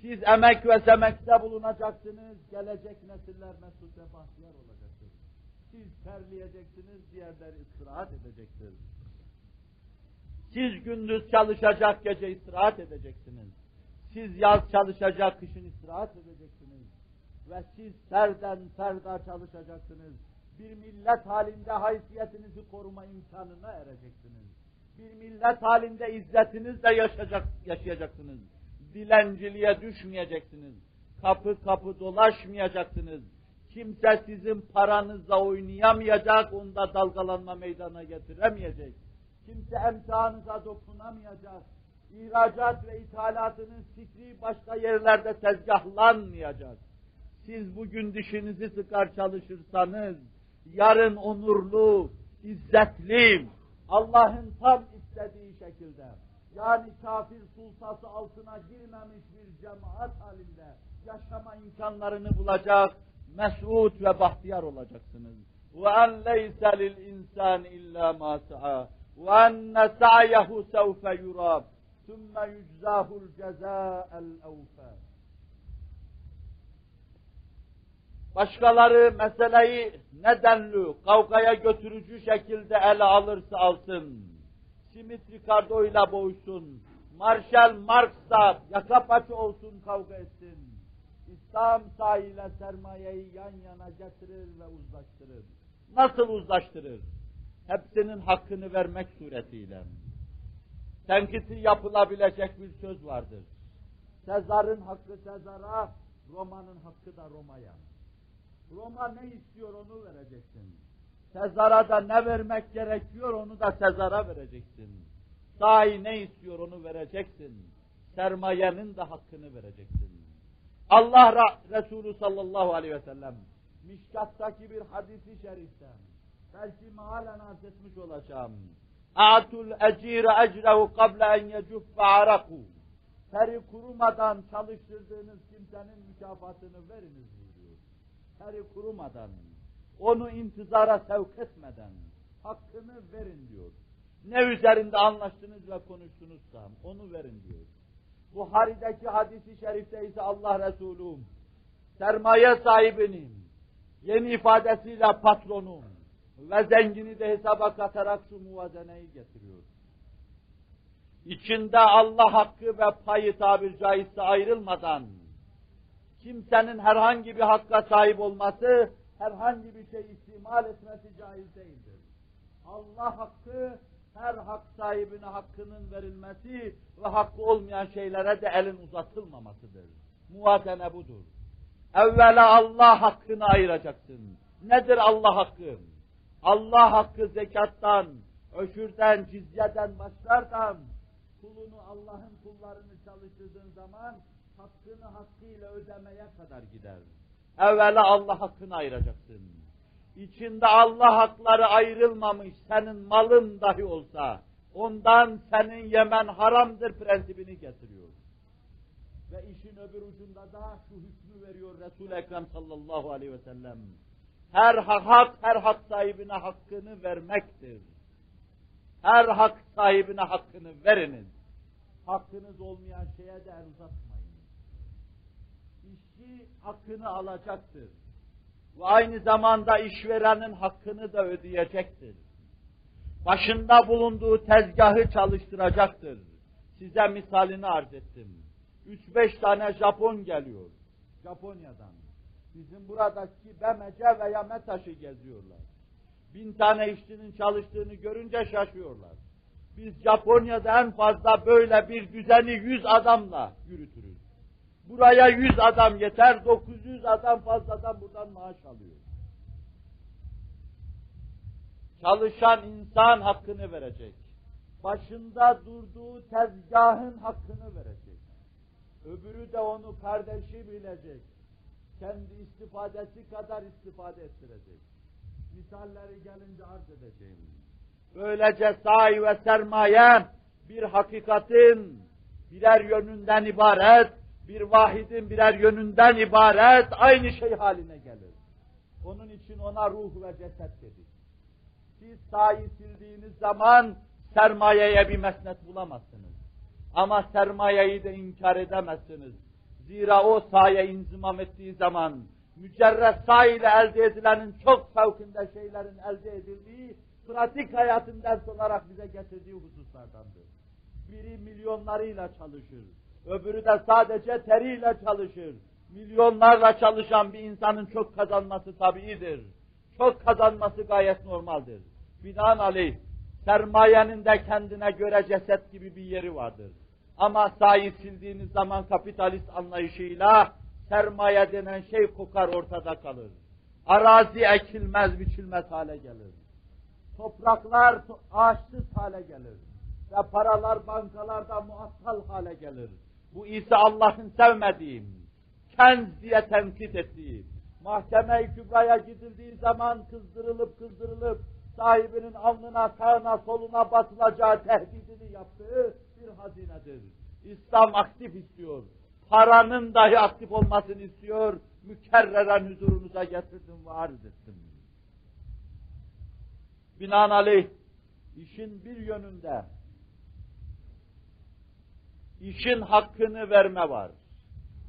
Siz emek ve zemekte bulunacaksınız, gelecek nesiller mesut ve bahtiyar olacaktır. Siz terleyeceksiniz, diğerleri istirahat edecektir. Siz gündüz çalışacak, gece istirahat edeceksiniz. Siz yaz çalışacak, kışın istirahat edeceksiniz. Ve siz serden serda çalışacaksınız. Bir millet halinde haysiyetinizi koruma imkanına ereceksiniz. Bir millet halinde izzetinizle yaşayacak, yaşayacaksınız. Dilenciliğe düşmeyeceksiniz. Kapı kapı dolaşmayacaksınız. Kimse sizin paranızla oynayamayacak, onda dalgalanma meydana getiremeyecek. Kimse emtihanıza dokunamayacak. İhracat ve ithalatınız fikri başka yerlerde tezgahlanmayacak Siz bugün dişinizi sıkar çalışırsanız, yarın onurlu, izzetli, Allah'ın tam istediği şekilde, yani kafir sultası altına girmemiş bir cemaat halinde yaşama imkanlarını bulacak, mesut ve bahtiyar olacaksınız. وَاَنْ لَيْسَ لِلْاِنْسَانِ اِلَّا مَا سَعَى وَاَنَّ سَعْيَهُ سَوْفَ يُرَابْ ثُمَّ يُجْزَاهُ الْجَزَاءَ الْاَوْفَى Başkaları meseleyi nedenli, kavgaya götürücü şekilde ele alırsa alsın. Simit Ricardo ile boğuşsun. Marshall Marx da yaka paça olsun kavga etsin. İslam sahiyle sermayeyi yan yana getirir ve uzlaştırır. Nasıl uzlaştırır? Hepsinin hakkını vermek suretiyle. Tenkiti yapılabilecek bir söz vardır. Sezar'ın hakkı Sezar'a, Roma'nın hakkı da Roma'ya. Roma ne istiyor onu vereceksin. Sezar'a da ne vermek gerekiyor onu da Sezar'a vereceksin. Sahi ne istiyor onu vereceksin. Sermayenin de hakkını vereceksin. Allah Resulü sallallahu aleyhi ve sellem Mişkat'taki bir hadisi şeriften belki mealen arz etmiş olacağım. A'tul ecire ecrehu kable en yecuffe araku. Teri kurumadan çalıştırdığınız kimsenin mükafatını veriniz buyuruyor. Teri kurumadan, onu intizara sevk etmeden hakkını verin diyor. Ne üzerinde anlaştınız ve konuştunuzsa onu verin diyor. Buhari'deki hadisi şerifte ise Allah Resulü sermaye sahibinin yeni ifadesiyle patronum ve zengini de hesaba katarak şu muvazeneyi getiriyor. İçinde Allah hakkı ve payı tabir caizse ayrılmadan kimsenin herhangi bir hakka sahip olması, herhangi bir şey istimal etmesi caiz değildir. Allah hakkı her hak sahibine hakkının verilmesi ve hakkı olmayan şeylere de elin uzatılmamasıdır. Muvazene budur. Evvela Allah hakkını ayıracaksın. Nedir Allah hakkı? Allah hakkı zekattan, öşürden, cizyeden başlardan, kulunu Allah'ın kullarını çalıştırdığın zaman hakkını hakkıyla ödemeye kadar gider. Evvela Allah hakkını ayıracaksın. İçinde Allah hakları ayrılmamış senin malın dahi olsa, ondan senin yemen haramdır prensibini getiriyor. Ve işin öbür ucunda da şu hükmü veriyor Resul-i Ekrem sallallahu aleyhi ve sellem. Her hak, her hak sahibine hakkını vermektir. Her hak sahibine hakkını veriniz. Hakkınız olmayan şeye de el uzatmayın. Hakkını alacaktır. Ve aynı zamanda işverenin hakkını da ödeyecektir. Başında bulunduğu tezgahı çalıştıracaktır. Size misalini arz ettim. Üç beş tane Japon geliyor. Japonya'dan. Bizim buradaki BMC veya METAŞ'ı geziyorlar. Bin tane işçinin çalıştığını görünce şaşıyorlar. Biz Japonya'da en fazla böyle bir düzeni yüz adamla yürütürüz. Buraya yüz adam yeter, dokuz yüz adam fazladan buradan maaş alıyor. Çalışan insan hakkını verecek. Başında durduğu tezgahın hakkını verecek. Öbürü de onu kardeşi bilecek. Kendi istifadesi kadar istifade ettirecek. Misalleri gelince arz edeceğim. Böylece sahi ve sermaye bir hakikatin birer yönünden ibaret, bir vahidin birer yönünden ibaret aynı şey haline gelir. Onun için ona ruh ve ceset dedik. Siz sahi sildiğiniz zaman sermayeye bir mesnet bulamazsınız. Ama sermayeyi de inkar edemezsiniz. Zira o sahaya inzimam ettiği zaman mücerret sah ile elde edilenin çok fevkinde şeylerin elde edildiği pratik hayatın ders olarak bize getirdiği hususlardandır. Biri milyonlarıyla çalışır, öbürü de sadece teriyle çalışır. Milyonlarla çalışan bir insanın çok kazanması tabiidir. Çok kazanması gayet normaldir. Binaenaleyh sermayenin de kendine göre ceset gibi bir yeri vardır. Ama sahi sildiğiniz zaman kapitalist anlayışıyla sermaye denen şey kokar ortada kalır. Arazi ekilmez, biçilmez hale gelir. Topraklar ağaçsız hale gelir. Ve paralar bankalarda muattal hale gelir. Bu ise Allah'ın sevmediğim, kenz diye tenkit ettiği, mahkeme-i kübraya gidildiği zaman kızdırılıp kızdırılıp sahibinin alnına, sağına, soluna basılacağı tehdidini yaptığı bir hazinedir. İslam aktif istiyor. Paranın dahi aktif olmasını istiyor. Mükerreren huzurunuza getirdim ve arz ettim. Binaenaleyh işin bir yönünde işin hakkını verme var.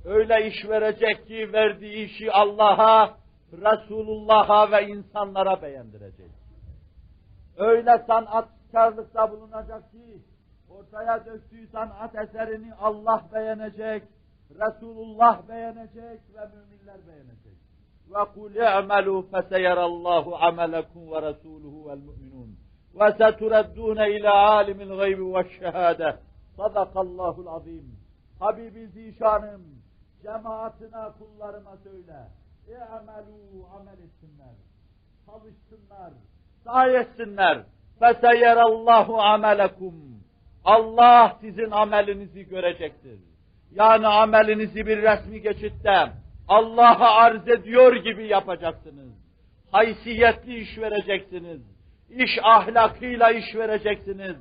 Öyle iş verecek ki verdiği işi Allah'a, Resulullah'a ve insanlara beğendirecek. Öyle sanatkarlıkta bulunacak ki ortaya döktüğü sanat eserini Allah beğenecek, Resulullah beğenecek ve müminler beğenecek. Ve kul i'melû feseyerallâhu amelekum ve resûluhu vel mu'minûn. Ve setureddûne ilâ âlimil gaybi ve şehâde. Sadakallahul azim. Habibi zişanım, cemaatine kullarıma söyle. İ'melû amel etsinler. Çalışsınlar. Sahi etsinler. Feseyerallahu amelekum. Allah sizin amelinizi görecektir. Yani amelinizi bir resmi geçitte Allah'a arz ediyor gibi yapacaksınız. Haysiyetli iş vereceksiniz. İş ahlakıyla iş vereceksiniz.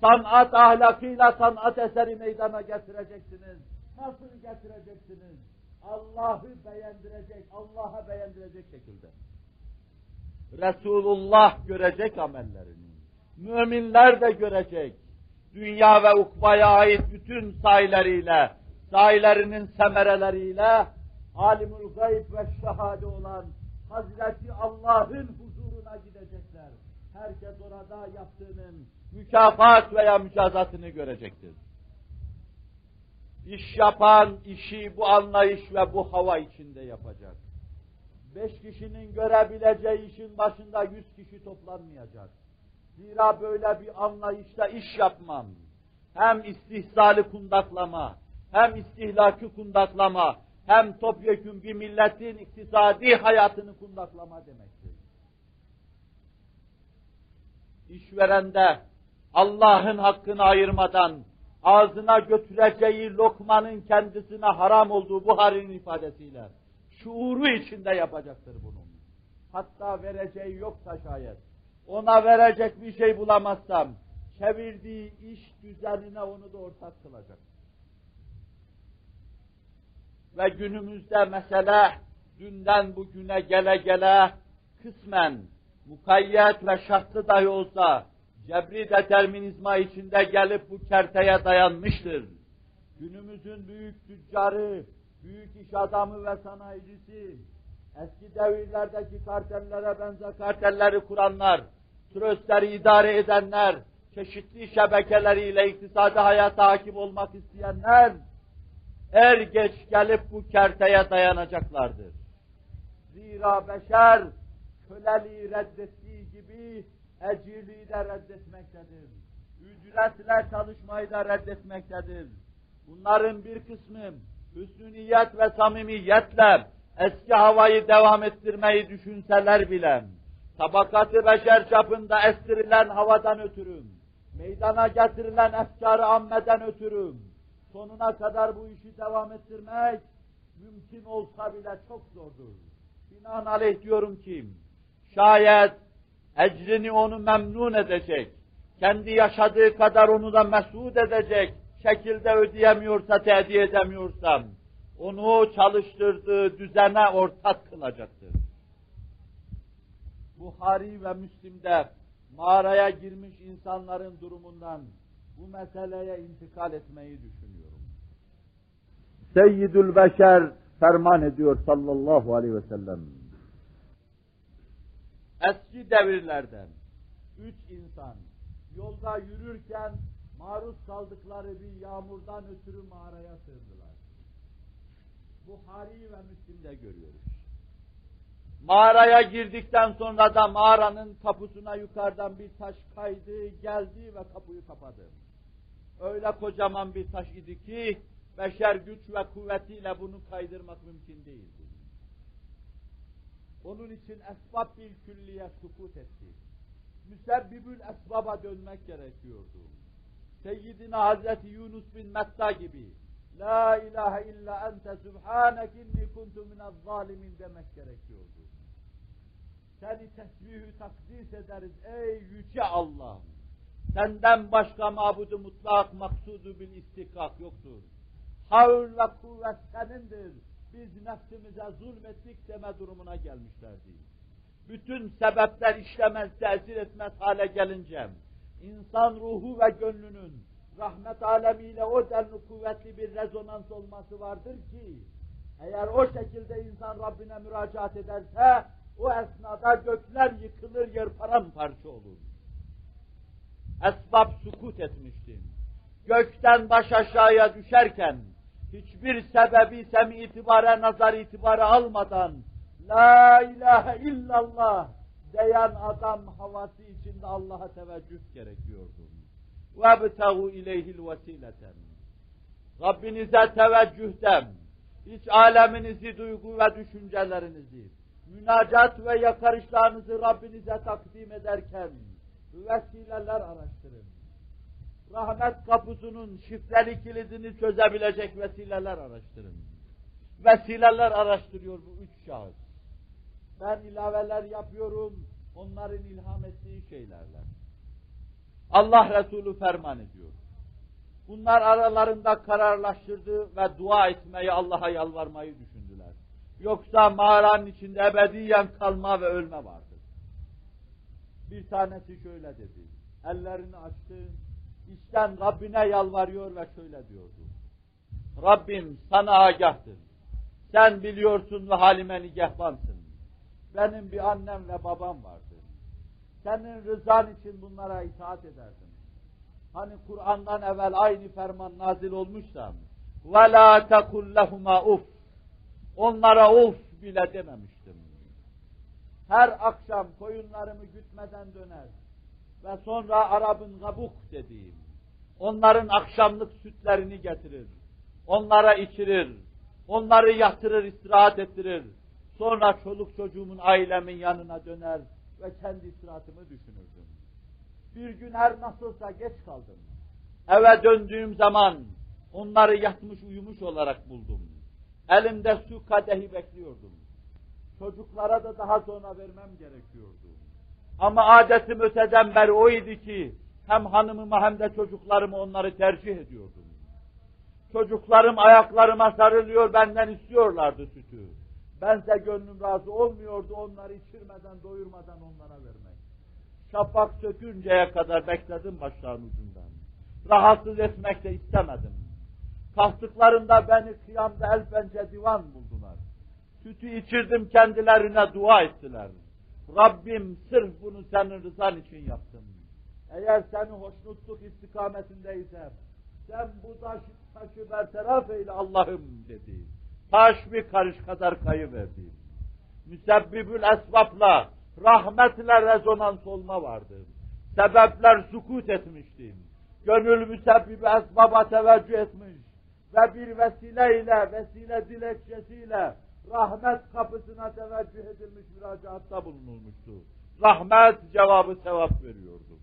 Sanat ahlakıyla sanat eseri meydana getireceksiniz. Nasıl getireceksiniz? Allah'ı beğendirecek, Allah'a beğendirecek şekilde. Resulullah görecek amellerini. Müminler de görecek. Dünya ve ukbaya ait bütün sayleriyle, sahilerinin semereleriyle, alimul gayb ve şehade olan Hazreti Allah'ın huzuruna gidecekler. Herkes orada yaptığının mükafat veya mücazatını görecektir. İş yapan işi bu anlayış ve bu hava içinde yapacak. Beş kişinin görebileceği işin başında yüz kişi toplanmayacak. Zira böyle bir anlayışla iş yapmam, hem istihsali kundaklama, hem istihlaki kundaklama, hem topyekun bir milletin iktisadi hayatını kundaklama demektir. İşverende Allah'ın hakkını ayırmadan ağzına götüreceği lokmanın kendisine haram olduğu Buhari'nin ifadesiyle şuuru içinde yapacaktır bunu. Hatta vereceği yoksa şayet ona verecek bir şey bulamazsam çevirdiği iş düzenine onu da ortak kılacak. Ve günümüzde mesele dünden bugüne gele gele kısmen mukayyet ve şartlı dahi olsa cebri determinizma içinde gelip bu kerteye dayanmıştır. Günümüzün büyük tüccarı, büyük iş adamı ve sanayicisi, eski devirlerdeki kartellere benzer kartelleri kuranlar, tröstleri idare edenler, çeşitli şebekeleriyle iktisadi hayata hakim olmak isteyenler, er geç gelip bu kerteye dayanacaklardır. Zira beşer köleliği reddettiği gibi ecirliği de reddetmektedir. Ücretle çalışmayı da reddetmektedir. Bunların bir kısmı hüsnü niyet ve samimiyetle eski havayı devam ettirmeyi düşünseler bile, tabakatı beşer çapında estirilen havadan ötürü, meydana getirilen efkarı ammeden ötürü, sonuna kadar bu işi devam ettirmek mümkün olsa bile çok zordur. Binaenaleyh diyorum ki, şayet ecrini onu memnun edecek, kendi yaşadığı kadar onu da mesut edecek şekilde ödeyemiyorsa, tehdit edemiyorsam, onu çalıştırdığı düzene ortak kılacaktır. Buhari ve Müslim'de mağaraya girmiş insanların durumundan bu meseleye intikal etmeyi düşünüyorum. Seyyidül Beşer ferman ediyor sallallahu aleyhi ve sellem. Eski devirlerden üç insan yolda yürürken maruz kaldıkları bir yağmurdan ötürü mağaraya sığındılar. Buhari ve Müslim'de görüyoruz. Mağaraya girdikten sonra da mağaranın kapısına yukarıdan bir taş kaydı, geldi ve kapıyı kapadı. Öyle kocaman bir taş idi ki, beşer güç ve kuvvetiyle bunu kaydırmak mümkün değildi. Onun için esbab bil külliye sukut etti. Müsebbibül esbaba dönmek gerekiyordu. Seyyidina Hazreti Yunus bin Metta gibi La ilahe illa ente subhanek inni kuntu minez zalimin demek gerekiyordu. Seni tesbihü takdis ederiz ey yüce Allah. Senden başka mabudu mutlak maksudu bil istikak yoktur. Havl ve kuvvet senindir. Biz nefsimize zulmettik deme durumuna gelmişlerdi. Bütün sebepler işlemez, tesir etmez hale gelince, insan ruhu ve gönlünün rahmet alemiyle o denli kuvvetli bir rezonans olması vardır ki, eğer o şekilde insan Rabbine müracaat ederse, o esnada gökler yıkılır, yer paramparça olur. Esbab sukut etmişti. Gökten baş aşağıya düşerken, hiçbir sebebi semi itibare, nazar itibare almadan La ilahe illallah diyen adam havası içinde Allah'a teveccüh gerekiyordu. وَابْتَغُوا اِلَيْهِ الْوَسِيلَةً Rabbinize teveccühten, iç aleminizi, duygu ve düşüncelerinizi, münacat ve yakarışlarınızı Rabbinize takdim ederken vesileler araştırın. Rahmet kapısının şifreli kilidini çözebilecek vesileler araştırın. Vesileler araştırıyor bu üç şahıs. Ben ilaveler yapıyorum, onların ilham ettiği şeylerle. Allah Resulü ferman ediyor. Bunlar aralarında kararlaştırdı ve dua etmeyi, Allah'a yalvarmayı düşündüler. Yoksa mağaranın içinde ebediyen kalma ve ölme vardı. Bir tanesi şöyle dedi. Ellerini açtı, içten Rabbine yalvarıyor ve şöyle diyordu. Rabbim sana agahtır. Sen biliyorsun ve halime nigehbansın. Benim bir annem ve babam vardı. Senin rızan için bunlara itaat ederdim. Hani Kur'an'dan evvel aynı ferman nazil olmuşsa وَلَا تَقُلْ لَهُمَا uf Onlara uf bile dememiştim. Her akşam koyunlarımı gütmeden döner ve sonra Arap'ın kabuk dediğim, onların akşamlık sütlerini getirir, onlara içirir, onları yatırır, istirahat ettirir, sonra çoluk çocuğumun ailemin yanına döner ve kendi istirahatımı düşünürdüm. Bir gün her nasılsa geç kaldım. Eve döndüğüm zaman onları yatmış uyumuş olarak buldum. Elimde su kadehi bekliyordum. Çocuklara da daha sonra vermem gerekiyordu. Ama adetim öteden beri oydu ki hem hanımıma hem de çocuklarımı onları tercih ediyordum. Çocuklarım ayaklarıma sarılıyor benden istiyorlardı sütü. Bense gönlüm razı olmuyordu onları içirmeden, doyurmadan onlara vermek. Şafak sökünceye kadar bekledim başların ucundan. Rahatsız etmek de istemedim. Kalktıklarında beni kıyamda el pençe divan buldular. Sütü içirdim kendilerine dua ettiler. Rabbim sırf bunu senin rızan için yaptım. Eğer seni hoşnutluk istikametindeyse sen bu taş, taşı bertaraf eyle Allah'ım dedi. Taş bir karış kadar kayıverdi. Müsebbibül esbabla, rahmetle rezonans olma vardı. Sebepler sukut etmişti. Gönül müsebbibi esbaba teveccüh etmiş ve bir vesileyle, vesile dilekçesiyle rahmet kapısına teveccüh edilmiş müracaatta bulunulmuştu. Rahmet cevabı sevap veriyordu.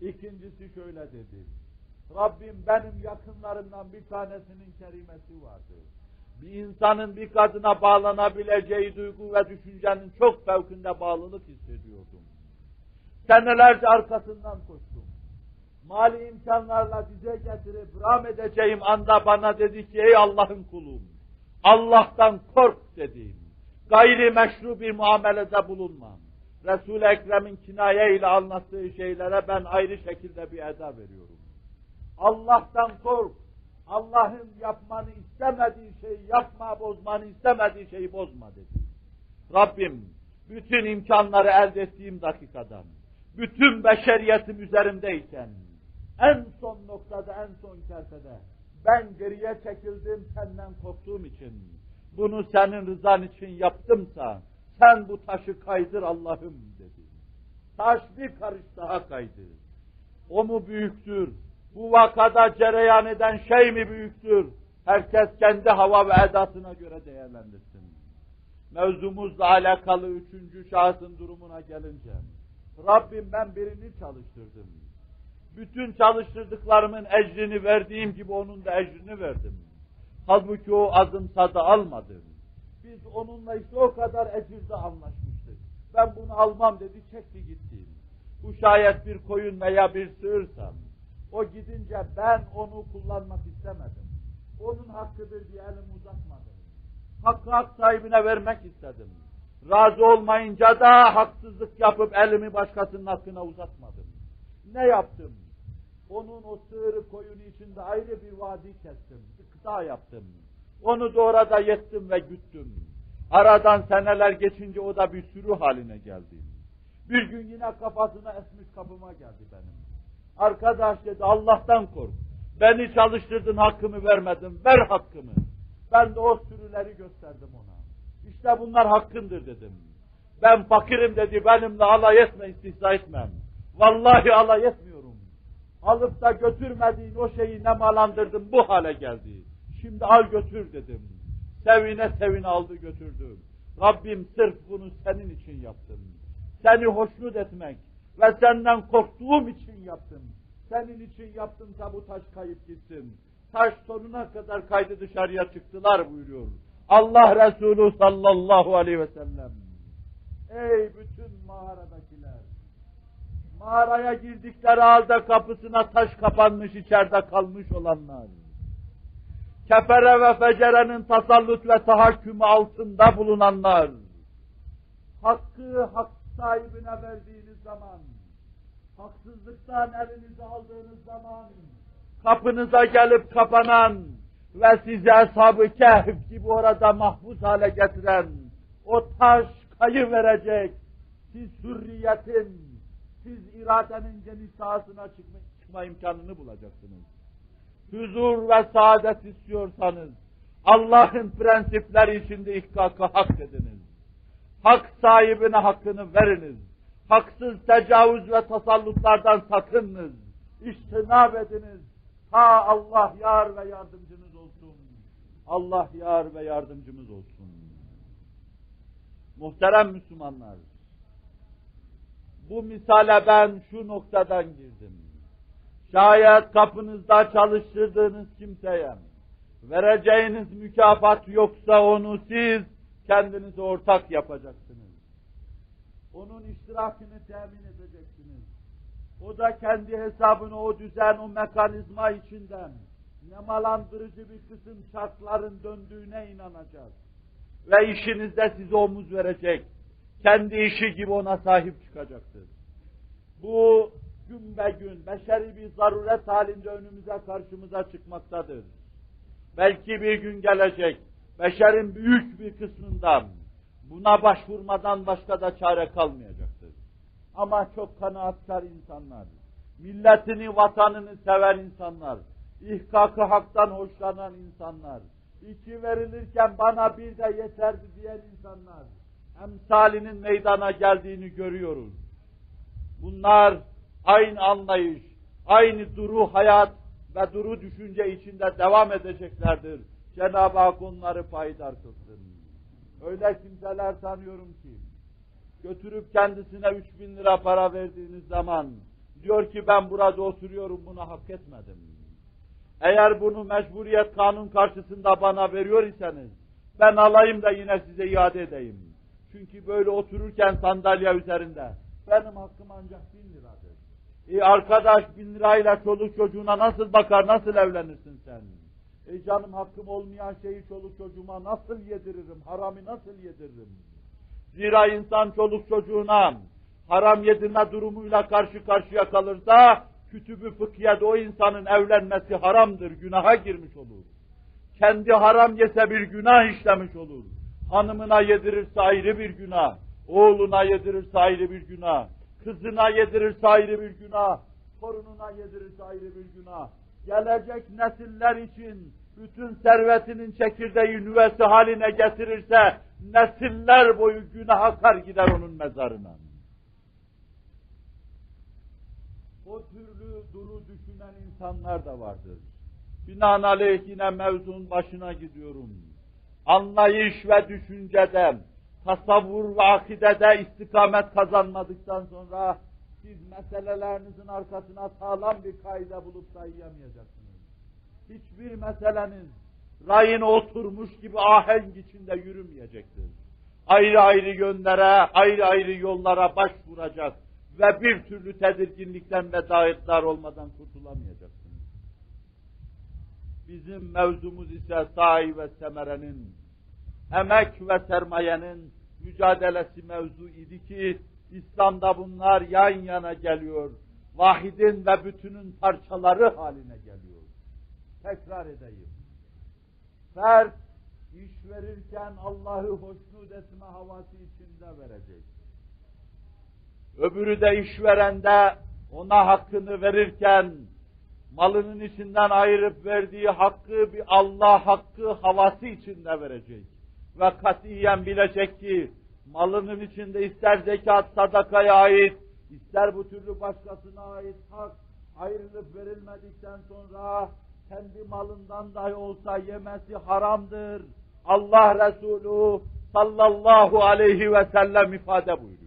İkincisi şöyle dedi. Rabbim benim yakınlarımdan bir tanesinin kerimesi vardı. Bir insanın bir kadına bağlanabileceği duygu ve düşüncenin çok fevkinde bağlılık hissediyordum. Senelerce arkasından koştum. Mali imkanlarla dize getirip ram edeceğim anda bana dedi ki ey Allah'ın kulum Allah'tan kork dedim. Gayri meşru bir muamelede bulunmam. Resul-i Ekrem'in kinaye ile anlattığı şeylere ben ayrı şekilde bir eda veriyorum. Allah'tan kork. Allah'ın yapmanı istemediği şeyi yapma, bozmanı istemediği şeyi bozma dedi. Rabbim bütün imkanları elde ettiğim dakikadan, bütün beşeriyetim üzerimdeyken, en son noktada, en son kertede ben geriye çekildim senden korktuğum için. Bunu senin rızan için yaptımsa sen bu taşı kaydır Allah'ım dedi. Taş bir karış daha kaydı. O mu büyüktür? Bu vakada cereyan eden şey mi büyüktür? Herkes kendi hava ve edasına göre değerlendirsin. Mevzumuzla alakalı üçüncü şahsın durumuna gelince, Rabbim ben birini çalıştırdım bütün çalıştırdıklarımın ecrini verdiğim gibi onun da ecrini verdim. Halbuki o azımsadı almadı. Biz onunla işte o kadar ecirde anlaşmıştık. Ben bunu almam dedi, çekti gitti. Bu şayet bir koyun veya bir sığırsam, o gidince ben onu kullanmak istemedim. Onun hakkıdır diye elim uzatmadım. Hakkı hak sahibine vermek istedim. Razı olmayınca da haksızlık yapıp elimi başkasının hakkına uzatmadım. Ne yaptım? Onun o sığırı koyunu içinde ayrı bir vadi kestim, bir kıta yaptım. Onu da orada yettim ve güttüm. Aradan seneler geçince o da bir sürü haline geldi. Bir gün yine kafasına esmiş kapıma geldi benim. Arkadaş dedi Allah'tan kork. Beni çalıştırdın hakkımı vermedin. Ver hakkımı. Ben de o sürüleri gösterdim ona. İşte bunlar hakkındır dedim. Ben fakirim dedi benimle alay etme istihza etmem. Vallahi alay etmiyorum. Alıp da götürmediğin o şeyi nemalandırdım bu hale geldi. Şimdi al götür dedim. Sevine sevine aldı götürdü. Rabbim sırf bunu senin için yaptım. Seni hoşnut etmek ve senden korktuğum için yaptım. Senin için yaptımsa bu taş kayıp gitsin. Taş sonuna kadar kaydı dışarıya çıktılar buyuruyor. Allah Resulü sallallahu aleyhi ve sellem. Ey bütün mağaradakiler! Mağaraya girdikleri halde kapısına taş kapanmış içeride kalmış olanlar. Kefere ve fecerenin tasallut ve tahakkümü altında bulunanlar. Hakkı hak sahibine verdiğiniz zaman, haksızlıktan elinizi aldığınız zaman, kapınıza gelip kapanan ve sizi ashab-ı kehf gibi orada mahpus hale getiren o taş kayı verecek. Siz hürriyetin, siz iradenin geniş sahasına çıkma, çıkma imkanını bulacaksınız. Huzur ve saadet istiyorsanız Allah'ın prensipleri içinde ihkakı hak ediniz. Hak sahibine hakkını veriniz. Haksız tecavüz ve tasallutlardan sakınınız. İçtinab ediniz. Ha Allah yar ve yardımcınız olsun. Allah yar ve yardımcımız olsun. Muhterem Müslümanlar, bu misale ben şu noktadan girdim. Şayet kapınızda çalıştırdığınız kimseye vereceğiniz mükafat yoksa onu siz kendinize ortak yapacaksınız. Onun iştirakını temin edeceksiniz. O da kendi hesabını o düzen, o mekanizma içinden nemalandırıcı bir kısım şartların döndüğüne inanacak. Ve işinizde size omuz verecek. Kendi işi gibi ona sahip çıkacaktır. Bu gün be gün beşeri bir zaruret halinde önümüze karşımıza çıkmaktadır. Belki bir gün gelecek, beşerin büyük bir kısmından buna başvurmadan başka da çare kalmayacaktır. Ama çok kanaatkar insanlar, milletini, vatanını seven insanlar, ihkakı haktan hoşlanan insanlar, iki verilirken bana bir de yeterdi diyen insanlar, emsalinin meydana geldiğini görüyoruz. Bunlar aynı anlayış, aynı duru hayat ve duru düşünce içinde devam edeceklerdir. Cenab-ı Hak onları payidar kılsın. Öyle kimseler tanıyorum ki, götürüp kendisine üç bin lira para verdiğiniz zaman, diyor ki ben burada oturuyorum bunu hak etmedim. Eğer bunu mecburiyet kanun karşısında bana veriyor iseniz, ben alayım da yine size iade edeyim. Çünkü böyle otururken sandalye üzerinde, benim hakkım ancak bin liradır. E arkadaş bin lirayla çoluk çocuğuna nasıl bakar, nasıl evlenirsin sen? E canım hakkım olmayan şeyi çoluk çocuğuma nasıl yediririm, haramı nasıl yediririm? Zira insan çoluk çocuğuna haram yedirme durumuyla karşı karşıya kalırsa, kütübü fıkhiyede o insanın evlenmesi haramdır, günaha girmiş olur. Kendi haram yese bir günah işlemiş olur. Hanımına yedirirse ayrı bir günah, oğluna yedirirse ayrı bir günah, kızına yedirirse ayrı bir günah, torununa yedirirse ayrı bir günah. Gelecek nesiller için bütün servetinin çekirdeği nüvesi haline getirirse, nesiller boyu günah akar gider onun mezarına. O türlü duru düşünen insanlar da vardır. Binaenaleyh yine mevzunun başına gidiyorum. Anlayış ve düşüncede, tasavvur ve akidede istikamet kazanmadıktan sonra siz meselelerinizin arkasına sağlam bir kaide bulup sayıyamayacaksınız. Hiçbir meseleniz rayına oturmuş gibi ahenk içinde yürümeyecektir. Ayrı ayrı yönlere, ayrı ayrı yollara başvuracak ve bir türlü tedirginlikten ve davetler olmadan kurtulamayacaksınız. Bizim mevzumuz ise sahi ve semerenin, emek ve sermayenin mücadelesi mevzu idi ki, İslam'da bunlar yan yana geliyor. Vahidin ve bütünün parçaları haline geliyor. Tekrar edeyim. Fert, iş verirken Allah'ı hoşnut etme havası içinde verecek. Öbürü de işverende ona hakkını verirken malının içinden ayırıp verdiği hakkı bir Allah hakkı havası içinde verecek. Ve katiyen bilecek ki malının içinde ister zekat sadakaya ait, ister bu türlü başkasına ait hak ayrılıp verilmedikten sonra kendi malından dahi olsa yemesi haramdır. Allah Resulü sallallahu aleyhi ve sellem ifade buyuruyor.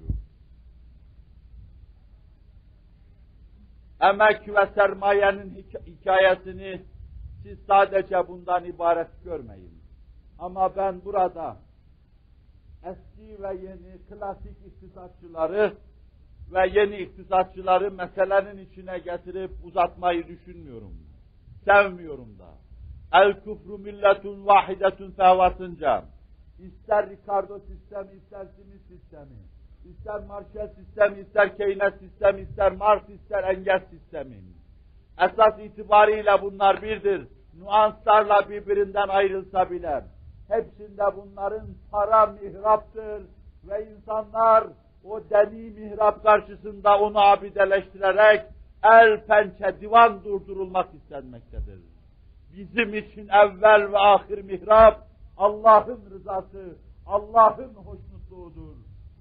Emek ve sermayenin hikayesini siz sadece bundan ibaret görmeyin. Ama ben burada eski ve yeni klasik iktisatçıları ve yeni iktisatçıları meselenin içine getirip uzatmayı düşünmüyorum. Sevmiyorum da. El küfrü milletun vahidetun fehvasınca ister Ricardo sistemi, ister Smith sistemi, ister Marshall sistemi, ister Keynes sistemi, ister Marx, ister Engels sistemi. Esas itibariyle bunlar birdir. Nuanslarla birbirinden ayrılsa bile hepsinde bunların para mihraptır ve insanlar o deni mihrap karşısında onu abideleştirerek el pençe divan durdurulmak istenmektedir. Bizim için evvel ve ahir mihrap Allah'ın rızası, Allah'ın hoşnutluğudur.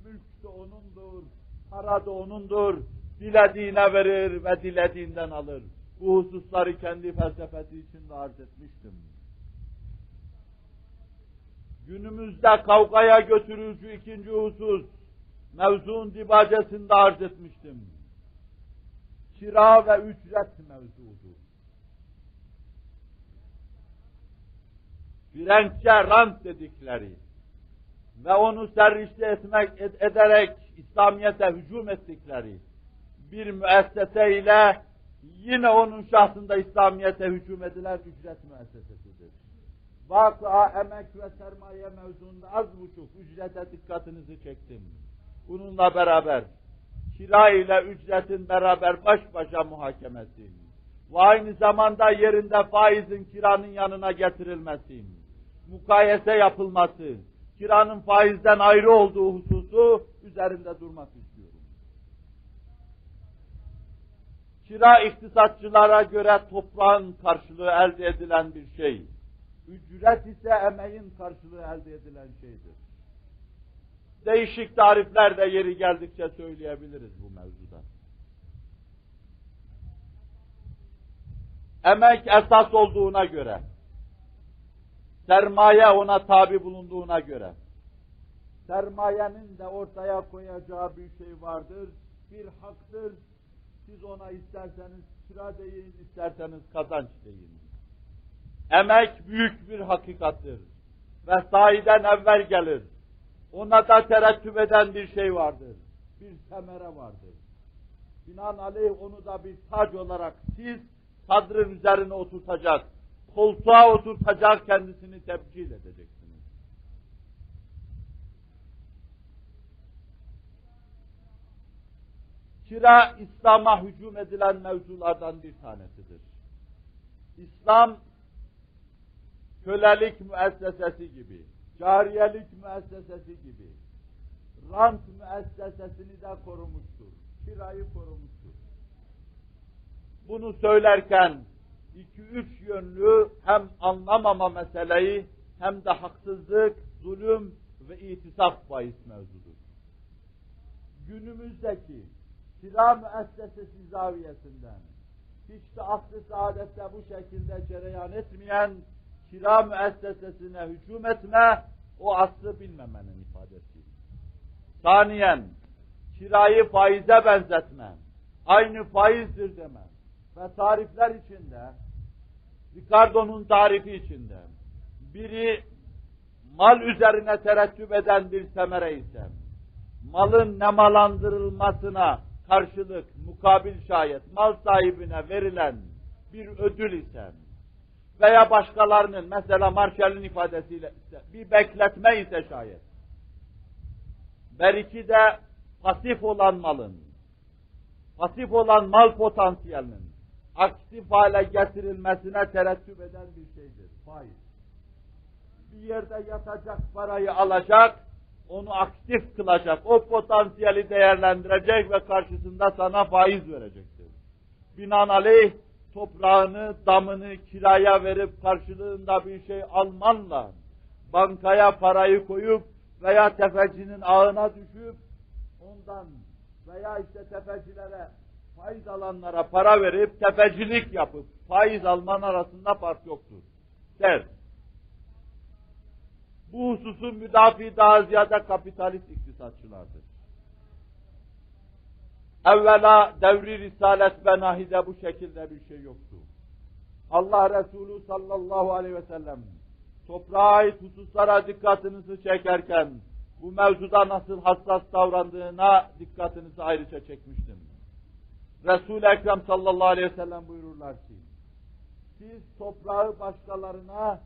Mülk de O'nundur, para da O'nundur. Dilediğine verir ve dilediğinden alır. Bu hususları kendi felsefesi içinde arz etmiştim. Günümüzde kavgaya götürücü ikinci husus, mevzuun dibacesinde arz etmiştim. Kira ve ücret mevzuudur. Frenkçe rant dedikleri ve onu serrişte etmek ed ederek İslamiyet'e hücum ettikleri bir müessese ile yine onun şahsında İslamiyet'e hücum edilen ücret müessesesidir. Vakıa, emek ve sermaye mevzuunda az buçuk ücrete dikkatinizi çektim. Bununla beraber kira ile ücretin beraber baş başa muhakemesi ve aynı zamanda yerinde faizin kiranın yanına getirilmesi, mukayese yapılması, kiranın faizden ayrı olduğu hususu üzerinde durmak istiyorum. Kira iktisatçılara göre toprağın karşılığı elde edilen bir şey. Ücret ise emeğin karşılığı elde edilen şeydir. Değişik tarifler de yeri geldikçe söyleyebiliriz bu mevzuda. Emek esas olduğuna göre, sermaye ona tabi bulunduğuna göre, sermayenin de ortaya koyacağı bir şey vardır, bir haktır. Siz ona isterseniz kira deyin, isterseniz kazanç deyin. Emek büyük bir hakikattir ve sahiden evvel gelir. Ona da terettüp eden bir şey vardır. Bir semere vardır. Binaenaleyh onu da bir tac olarak siz sadrın üzerine oturtacak, koltuğa oturtacak kendisini tebcil edeceksiniz. Kira İslam'a hücum edilen mevzulardan bir tanesidir. İslam kölelik müessesesi gibi, cariyelik müessesesi gibi, rant müessesesini de korumuştur. Kirayı korumuştur. Bunu söylerken iki üç yönlü hem anlamama meseleyi hem de haksızlık, zulüm ve itisaf bahis mevzudur. Günümüzdeki kira müessesesi zaviyesinden hiç de aslı saadette bu şekilde cereyan etmeyen kira müessesesine hücum etme, o aslı bilmemenin ifadesi. Saniyen, kirayı faize benzetme, aynı faizdir deme ve tarifler içinde, Ricardo'nun tarifi içinde, biri mal üzerine terettüp eden bir semere ise, malın nemalandırılmasına karşılık, mukabil şayet, mal sahibine verilen bir ödül ise, veya başkalarının mesela Marshall'ın ifadesiyle ise bir bekletme ise şayet. Belki de pasif olan malın, pasif olan mal potansiyelinin aktif hale getirilmesine terettüp eden bir şeydir. Faiz. Bir yerde yatacak parayı alacak, onu aktif kılacak, o potansiyeli değerlendirecek ve karşısında sana faiz verecektir. Binaenaleyh toprağını, damını kiraya verip karşılığında bir şey almanla, bankaya parayı koyup veya tefecinin ağına düşüp ondan veya işte tefecilere faiz alanlara para verip tefecilik yapıp faiz alman arasında fark yoktur. Der. Bu hususun müdafi daha ziyade kapitalist iktisatçılardır. Evvela devri Risalet Benahi'de bu şekilde bir şey yoktu. Allah Resulü sallallahu aleyhi ve sellem toprağa ait hususlara dikkatinizi çekerken bu mevzuda nasıl hassas davrandığına dikkatinizi ayrıca çekmiştim. Resul-i Ekrem sallallahu aleyhi ve sellem buyururlar ki siz toprağı başkalarına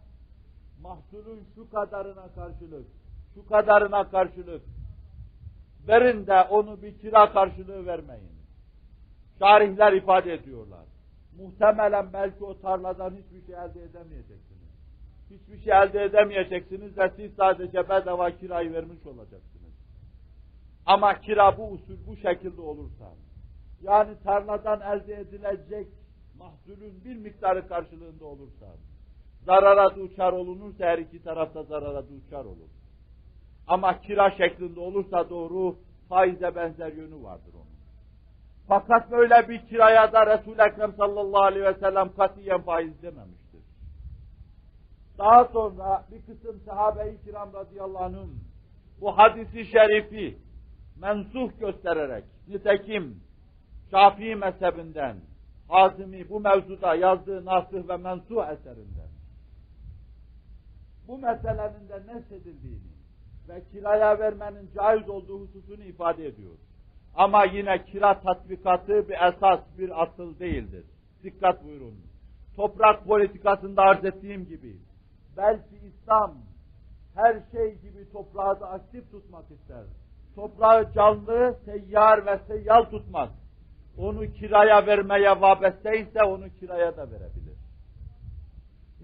mahsulün şu kadarına karşılık, şu kadarına karşılık verin de onu bir kira karşılığı vermeyin. Şarihler ifade ediyorlar. Muhtemelen belki o tarladan hiçbir şey elde edemeyeceksiniz. Hiçbir şey elde edemeyeceksiniz ve siz sadece bedava kirayı vermiş olacaksınız. Ama kira bu usul bu şekilde olursa, yani tarladan elde edilecek mahsulün bir miktarı karşılığında olursa, zarara duçar olunursa her iki tarafta zarara duçar olur. Ama kira şeklinde olursa doğru faize benzer yönü vardır onun. Fakat böyle bir kiraya da Resul-i Ekrem sallallahu aleyhi ve sellem katiyen faiz dememiştir. Daha sonra bir kısım sahabe-i kiram radıyallahu anh'ın bu hadisi şerifi mensuh göstererek nitekim Şafii mezhebinden Hazimi bu mevzuda yazdığı nasih ve mensuh eserinden bu meselenin de nesedildiğini ve kiraya vermenin caiz olduğu hususunu ifade ediyor. Ama yine kira tatbikatı bir esas, bir asıl değildir. Dikkat buyurun. Toprak politikasında arz ettiğim gibi, belki İslam her şey gibi toprağı da aktif tutmak ister. Toprağı canlı, seyyar ve seyyal tutmak. Onu kiraya vermeye vabeste onu kiraya da verebilir.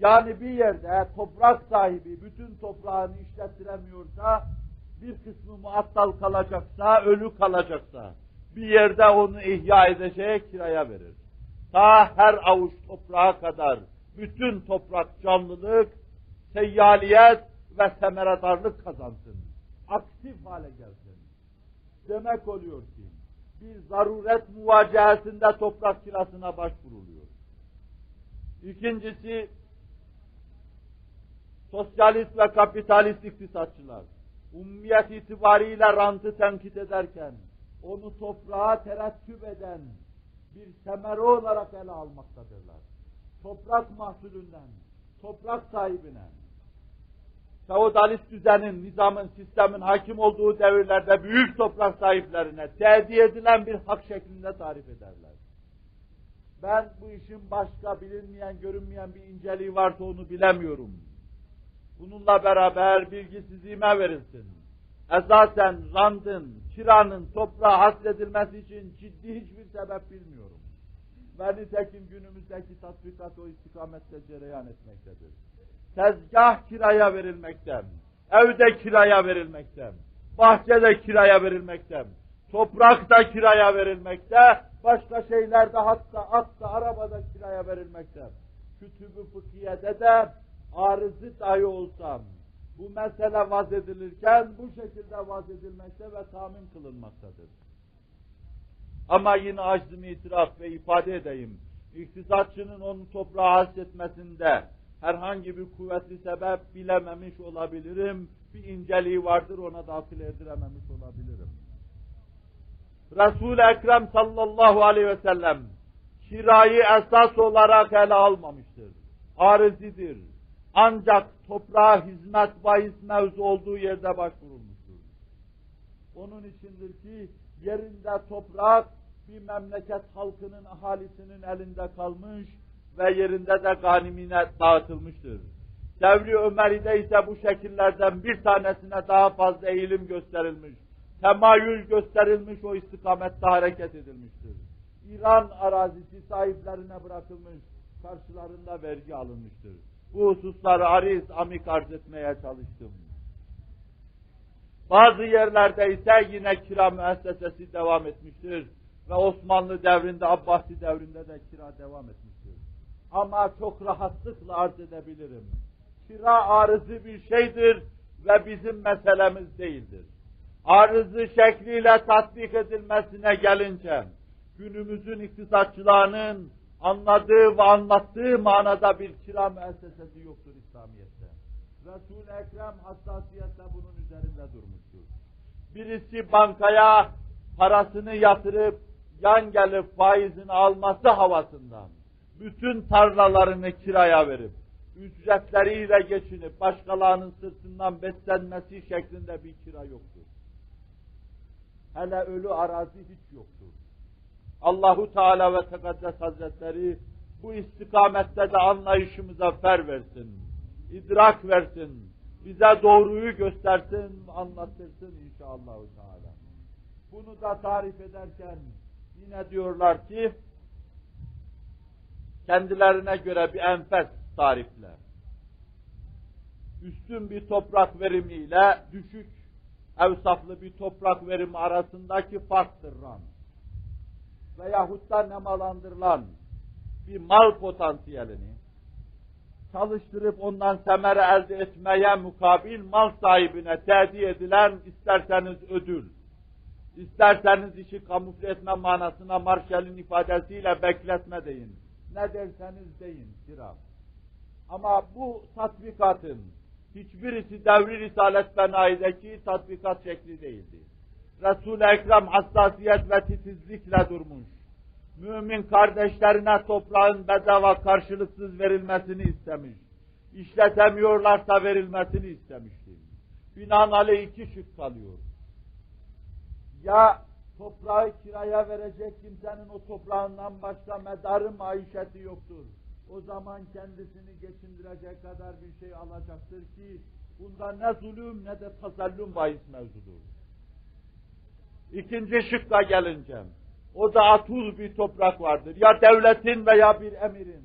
Yani bir yerde toprak sahibi bütün toprağını işlettiremiyorsa, bir kısmı muattal kalacaksa, ölü kalacaksa, bir yerde onu ihya edecek kiraya verir. Ta her avuç toprağa kadar bütün toprak canlılık, seyyaliyet ve semeredarlık kazansın. Aktif hale gelsin. Demek oluyor ki, bir zaruret muvacehesinde toprak kirasına başvuruluyor. İkincisi, sosyalist ve kapitalist iktisatçılar, ummiyet itibariyle rantı tenkit ederken, onu toprağa terettüp eden bir semere olarak ele almaktadırlar. Toprak mahsulünden, toprak sahibine, feodalist düzenin, nizamın, sistemin hakim olduğu devirlerde büyük toprak sahiplerine tedi edilen bir hak şeklinde tarif ederler. Ben bu işin başka bilinmeyen, görünmeyen bir inceliği varsa onu bilemiyorum. Bununla beraber bilgisizliğime verilsin. Esasen randın, kiranın toprağa hasredilmesi için ciddi hiçbir sebep bilmiyorum. Ve nitekim günümüzdeki tatbikat o istikamette cereyan etmektedir. Tezgah kiraya verilmekten, evde kiraya verilmekten, bahçede kiraya verilmekten, toprakta kiraya verilmekte, başka şeylerde hatta atta, arabada kiraya verilmekte. Kütüb-ü fıkhiyede de arızı dahi olsam, bu mesele vaz edilirken bu şekilde vaz edilmekte ve tahmin kılınmaktadır. Ama yine aczimi itiraf ve ifade edeyim, iktisatçının onu toprağa hasretmesinde herhangi bir kuvvetli sebep bilememiş olabilirim, bir inceliği vardır ona dahil edilememiş olabilirim. Resul-i Ekrem sallallahu aleyhi ve sellem kirayı esas olarak ele almamıştır. Arizidir ancak toprağa hizmet bahis mevzu olduğu yerde başvurulmuştur. Onun içindir ki yerinde toprak bir memleket halkının ahalisinin elinde kalmış ve yerinde de ganimine dağıtılmıştır. Devri Ömer'de ise bu şekillerden bir tanesine daha fazla eğilim gösterilmiş, temayül gösterilmiş, o istikamette hareket edilmiştir. İran arazisi sahiplerine bırakılmış, karşılarında vergi alınmıştır. Bu hususları ariz amik arz etmeye çalıştım. Bazı yerlerde ise yine kira müessesesi devam etmiştir. Ve Osmanlı devrinde, Abbasi devrinde de kira devam etmiştir. Ama çok rahatlıkla arz edebilirim. Kira arızı bir şeydir ve bizim meselemiz değildir. Arızı şekliyle tatbik edilmesine gelince, günümüzün iktisatçılarının anladığı ve anlattığı manada bir kira müessesesi yoktur İslamiyet'te. Resul-i Ekrem hassasiyetle bunun üzerinde durmuştur. Birisi bankaya parasını yatırıp yan gelip faizini alması havasından bütün tarlalarını kiraya verip ücretleriyle geçinip başkalarının sırtından beslenmesi şeklinde bir kira yoktur. Hele ölü arazi hiç yoktur. Allahu Teala ve Tekaddes Hazretleri bu istikamette de anlayışımıza fer versin, idrak versin, bize doğruyu göstersin, anlatırsın inşallah Teala. Bunu da tarif ederken yine diyorlar ki kendilerine göre bir enfes tarifle üstün bir toprak verimiyle düşük evsaflı bir toprak verimi arasındaki farktır rant veyahut da nemalandırılan bir mal potansiyelini çalıştırıp ondan semere elde etmeye mukabil mal sahibine tedi edilen isterseniz ödül, isterseniz işi kamufle etme manasına Marshall'in ifadesiyle bekletme deyin. Ne derseniz deyin kira. Ama bu tatbikatın hiçbirisi devri Risalet Benai'deki tatbikat şekli değildi. Resul-i Ekrem hassasiyet ve titizlikle durmuş. Mümin kardeşlerine toprağın bedava karşılıksız verilmesini istemiş. İşletemiyorlarsa verilmesini istemişti. Binaenaleyh iki şık kalıyor. Ya toprağı kiraya verecek kimsenin o toprağından başka medarı maişeti yoktur. O zaman kendisini geçindirecek kadar bir şey alacaktır ki bunda ne zulüm ne de tasallum bahis mevzudur. İkinci şıkka gelince, o da atul bir toprak vardır. Ya devletin veya bir emirin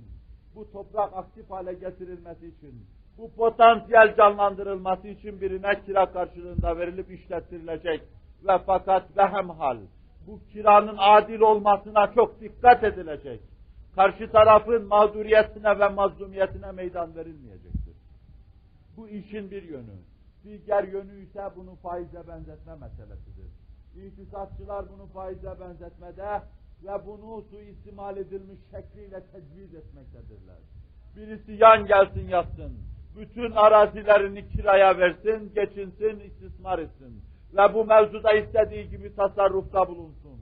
bu toprak aktif hale getirilmesi için, bu potansiyel canlandırılması için birine kira karşılığında verilip işlettirilecek ve fakat behemhal bu kiranın adil olmasına çok dikkat edilecek. Karşı tarafın mağduriyetine ve mazlumiyetine meydan verilmeyecektir. Bu işin bir yönü. Diğer yönü ise bunu faize benzetme meselesidir. İktisatçılar bunu faize benzetmede ve bunu suistimal edilmiş şekliyle tecviz etmektedirler. Birisi yan gelsin yatsın, bütün arazilerini kiraya versin, geçinsin, istismar etsin ve bu mevzuda istediği gibi tasarrufta bulunsun.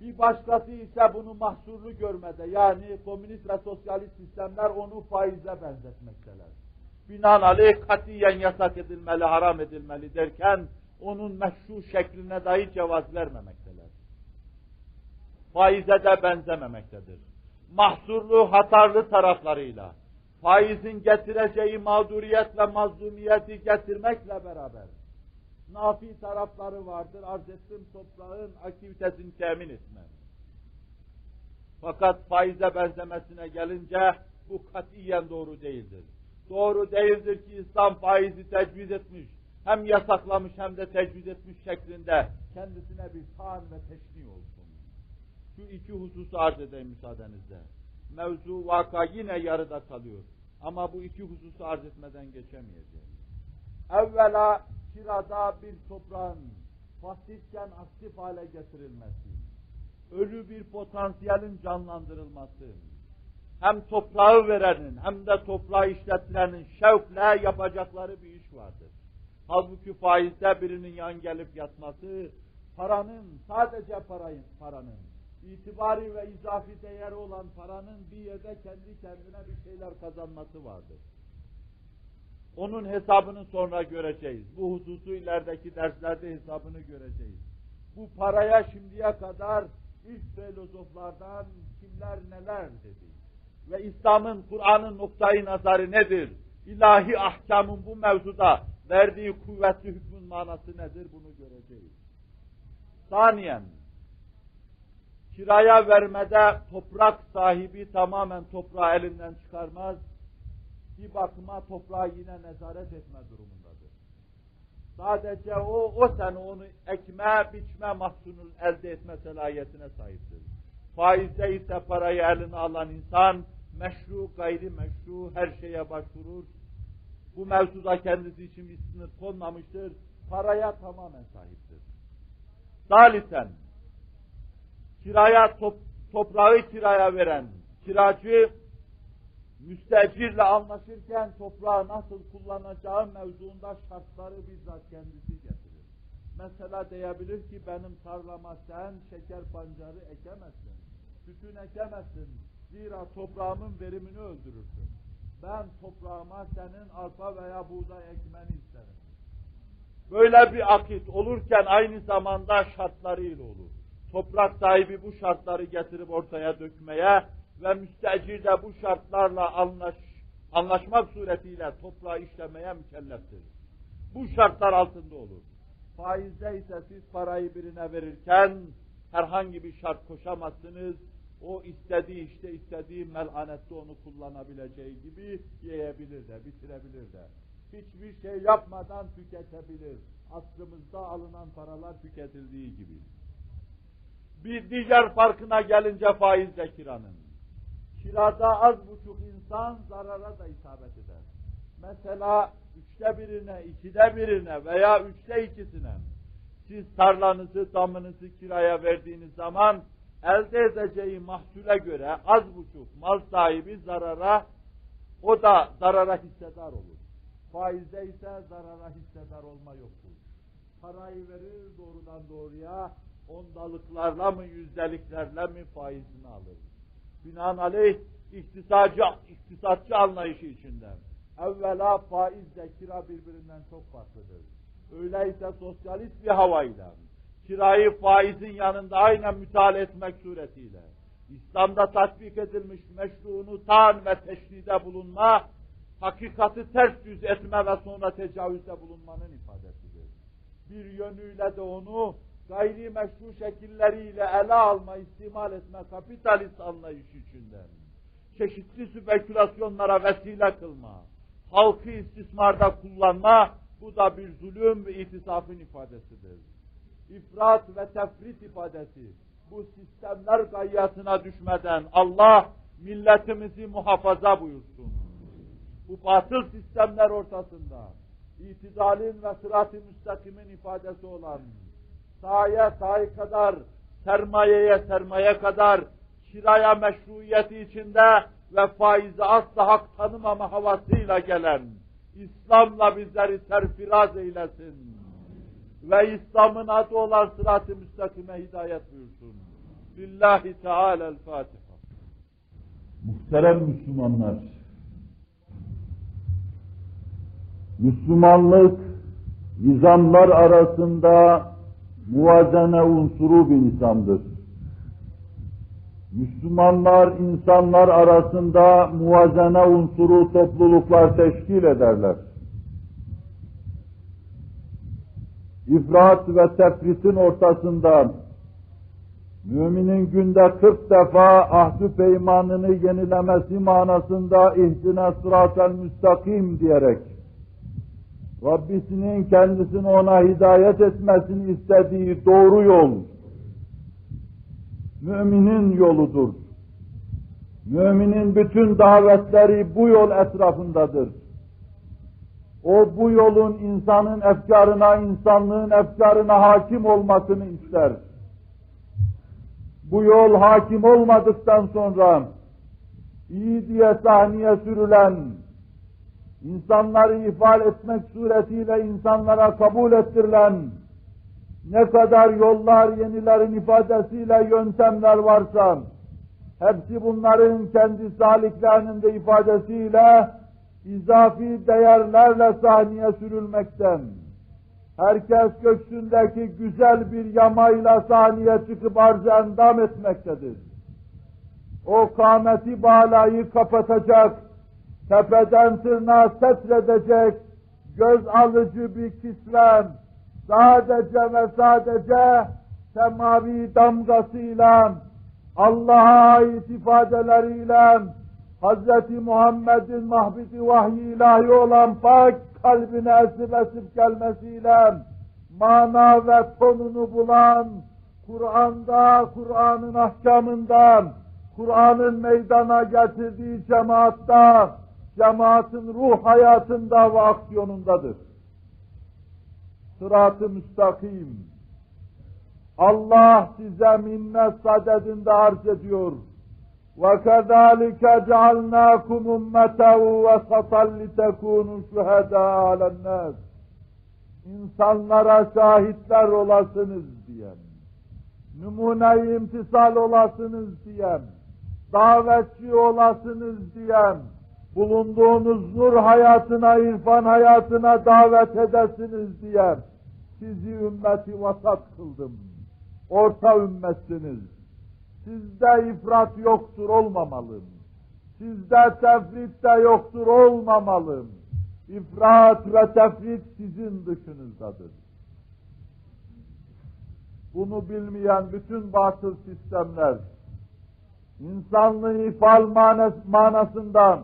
Bir başkası ise bunu mahsurlu görmede, yani komünist ve sosyalist sistemler onu faize benzetmekteler. Binaenaleyh katiyen yasak edilmeli, haram edilmeli derken, onun meşru şekline dahi cevaz vermemekteler. Faize de benzememektedir. Mahsurlu, hatarlı taraflarıyla, faizin getireceği mağduriyet ve mazlumiyeti getirmekle beraber, nafi tarafları vardır, arz ettim toprağın aktivitesini temin etme. Fakat faize benzemesine gelince, bu katiyen doğru değildir. Doğru değildir ki İslam faizi tecviz etmiş, hem yasaklamış hem de tecviz etmiş şeklinde kendisine bir taan ve teşni olsun. Şu iki hususu arz edeyim müsaadenizle. Mevzu vaka yine yarıda kalıyor. Ama bu iki hususu arz etmeden geçemeyeceğim. Evvela kirada bir toprağın pasifken aktif hale getirilmesi, ölü bir potansiyelin canlandırılması, hem toprağı verenin hem de toprağı işlettirenin şevkle yapacakları bir iş vardır. Halbuki faizde birinin yan gelip yatması, paranın, sadece parayın, paranın, itibari ve izafi değeri olan paranın bir yerde kendi kendine bir şeyler kazanması vardır. Onun hesabını sonra göreceğiz. Bu hususu ilerideki derslerde hesabını göreceğiz. Bu paraya şimdiye kadar ilk filozoflardan kimler neler dedi. Ve İslam'ın, Kur'an'ın noktayı nazarı nedir? İlahi ahkamın bu mevzuda verdiği kuvvetli hükmün manası nedir bunu göreceğiz. Saniyen, kiraya vermede toprak sahibi tamamen toprağı elinden çıkarmaz, bir bakıma toprağı yine nezaret etme durumundadır. Sadece o, o sene onu ekme, biçme mahsunun elde etme selayetine sahiptir. Faizde ise parayı eline alan insan meşru, gayri meşru her şeye başvurur. Bu mevzuda kendisi için bir sınır konmamıştır. Paraya tamamen sahiptir. Salisen, kiraya top, toprağı kiraya veren kiracı müstecirle anlaşırken toprağı nasıl kullanacağı mevzuunda şartları bizzat kendisi getirir. Mesela diyebilir ki benim tarlama sen şeker pancarı ekemezsin, sütün ekemezsin. Zira toprağımın verimini öldürürsün. Ben toprağıma senin arpa veya buğday ekmeni isterim. Böyle bir akit olurken aynı zamanda şartlarıyla olur. Toprak sahibi bu şartları getirip ortaya dökmeye ve müstecir de bu şartlarla anlaş, anlaşmak suretiyle toprağı işlemeye mükelleftir. Bu şartlar altında olur. Faizde ise siz parayı birine verirken herhangi bir şart koşamazsınız. O istediği işte istediği melanette onu kullanabileceği gibi yiyebilir de, bitirebilir de. Hiçbir şey yapmadan tüketebilir. Asrımızda alınan paralar tüketildiği gibi. Bir diğer farkına gelince faizle kiranın. Kirada az buçuk insan zarara da isabet eder. Mesela üçte birine, ikide birine veya üçte ikisine siz tarlanızı, damınızı kiraya verdiğiniz zaman elde edeceği mahsule göre az buçuk mal sahibi zarara, o da zarara hissedar olur. Faizde ise zarara hissedar olma yoktur. Parayı verir doğrudan doğruya, ondalıklarla mı, yüzdeliklerle mi faizini alır. Binaenaleyh iktisatçı, iktisatçı anlayışı içinden. Evvela faizle kira birbirinden çok farklıdır. Öyleyse sosyalist bir havayla, kirayı faizin yanında aynen müteala etmek suretiyle, İslam'da tatbik edilmiş meşruunu tan ve teşride bulunma, hakikati ters yüz etme ve sonra tecavüzde bulunmanın ifadesidir. Bir yönüyle de onu gayri meşru şekilleriyle ele alma, istimal etme kapitalist anlayış içinden, çeşitli spekülasyonlara vesile kılma, halkı istismarda kullanma, bu da bir zulüm ve itisafın ifadesidir. İfrat ve tefrit ifadesi, bu sistemler gayyatına düşmeden Allah milletimizi muhafaza buyursun. Bu batıl sistemler ortasında, itidalin ve sırat-ı müstakimin ifadesi olan, sahaya sahi kadar, sermayeye sermaye kadar, kiraya meşruiyeti içinde ve faizi asla hak tanımama havasıyla gelen, İslam'la bizleri serfiraz eylesin. Ve İslam'ın adı olan sırat-ı müstakime hidayet buyursun. Billahi Teala'l-Fatiha. Muhterem Müslümanlar, Müslümanlık nizamlar arasında muvazene unsuru bir nizamdır. Müslümanlar insanlar arasında muvazene unsuru topluluklar teşkil ederler. İfrat ve tefritin ortasında müminin günde 40 defa ahdü peymanını yenilemesi manasında ihdine sıratel müstakim diyerek Rabbisinin kendisini ona hidayet etmesini istediği doğru yol, müminin yoludur. Müminin bütün davetleri bu yol etrafındadır. O bu yolun insanın efkarına, insanlığın efkarına hakim olmasını ister. Bu yol hakim olmadıktan sonra iyi diye sahneye sürülen, insanları ifade etmek suretiyle insanlara kabul ettirilen ne kadar yollar, yenilerin ifadesiyle yöntemler varsa hepsi bunların kendi saliklerinin de ifadesiyle izafi değerlerle sahneye sürülmekten herkes göksündeki güzel bir yamayla sahneye çıkıp arz endam etmektedir. O kâmeti balayı kapatacak, tepeden tırnağa setredecek, göz alıcı bir kisven, sadece ve sadece semavi damgasıyla, Allah'a ait ifadeleriyle, Hz. Muhammed'in mahbidi vahyi ilahi olan pak kalbine esip esip gelmesiyle, mana ve tonunu bulan, Kur'an'da, Kur'an'ın ahkamından, Kur'an'ın meydana getirdiği cemaatta, cemaatin ruh hayatında ve aksiyonundadır. Sırat-ı müstakim. Allah size minnet sadedinde arz ediyor. وَكَذَٰلِكَ جَعَلْنَاكُمْ اُمَّةً وَسَطًا لِتَكُونُوا شُهَدَاءَ عَلَى النَّاسِ İnsanlara şahitler olasınız diyen, numune imtisal olasınız diyen, davetçi olasınız diyen, bulunduğunuz nur hayatına, irfan hayatına davet edesiniz diyen, sizi ümmeti vasat kıldım. Orta ümmetsiniz. Sizde ifrat yoktur olmamalı. Sizde tefrit de yoktur olmamalı. İfrat ve tefrit sizin dışınızdadır. Bunu bilmeyen bütün batıl sistemler, insanlığı ifal manas, manasından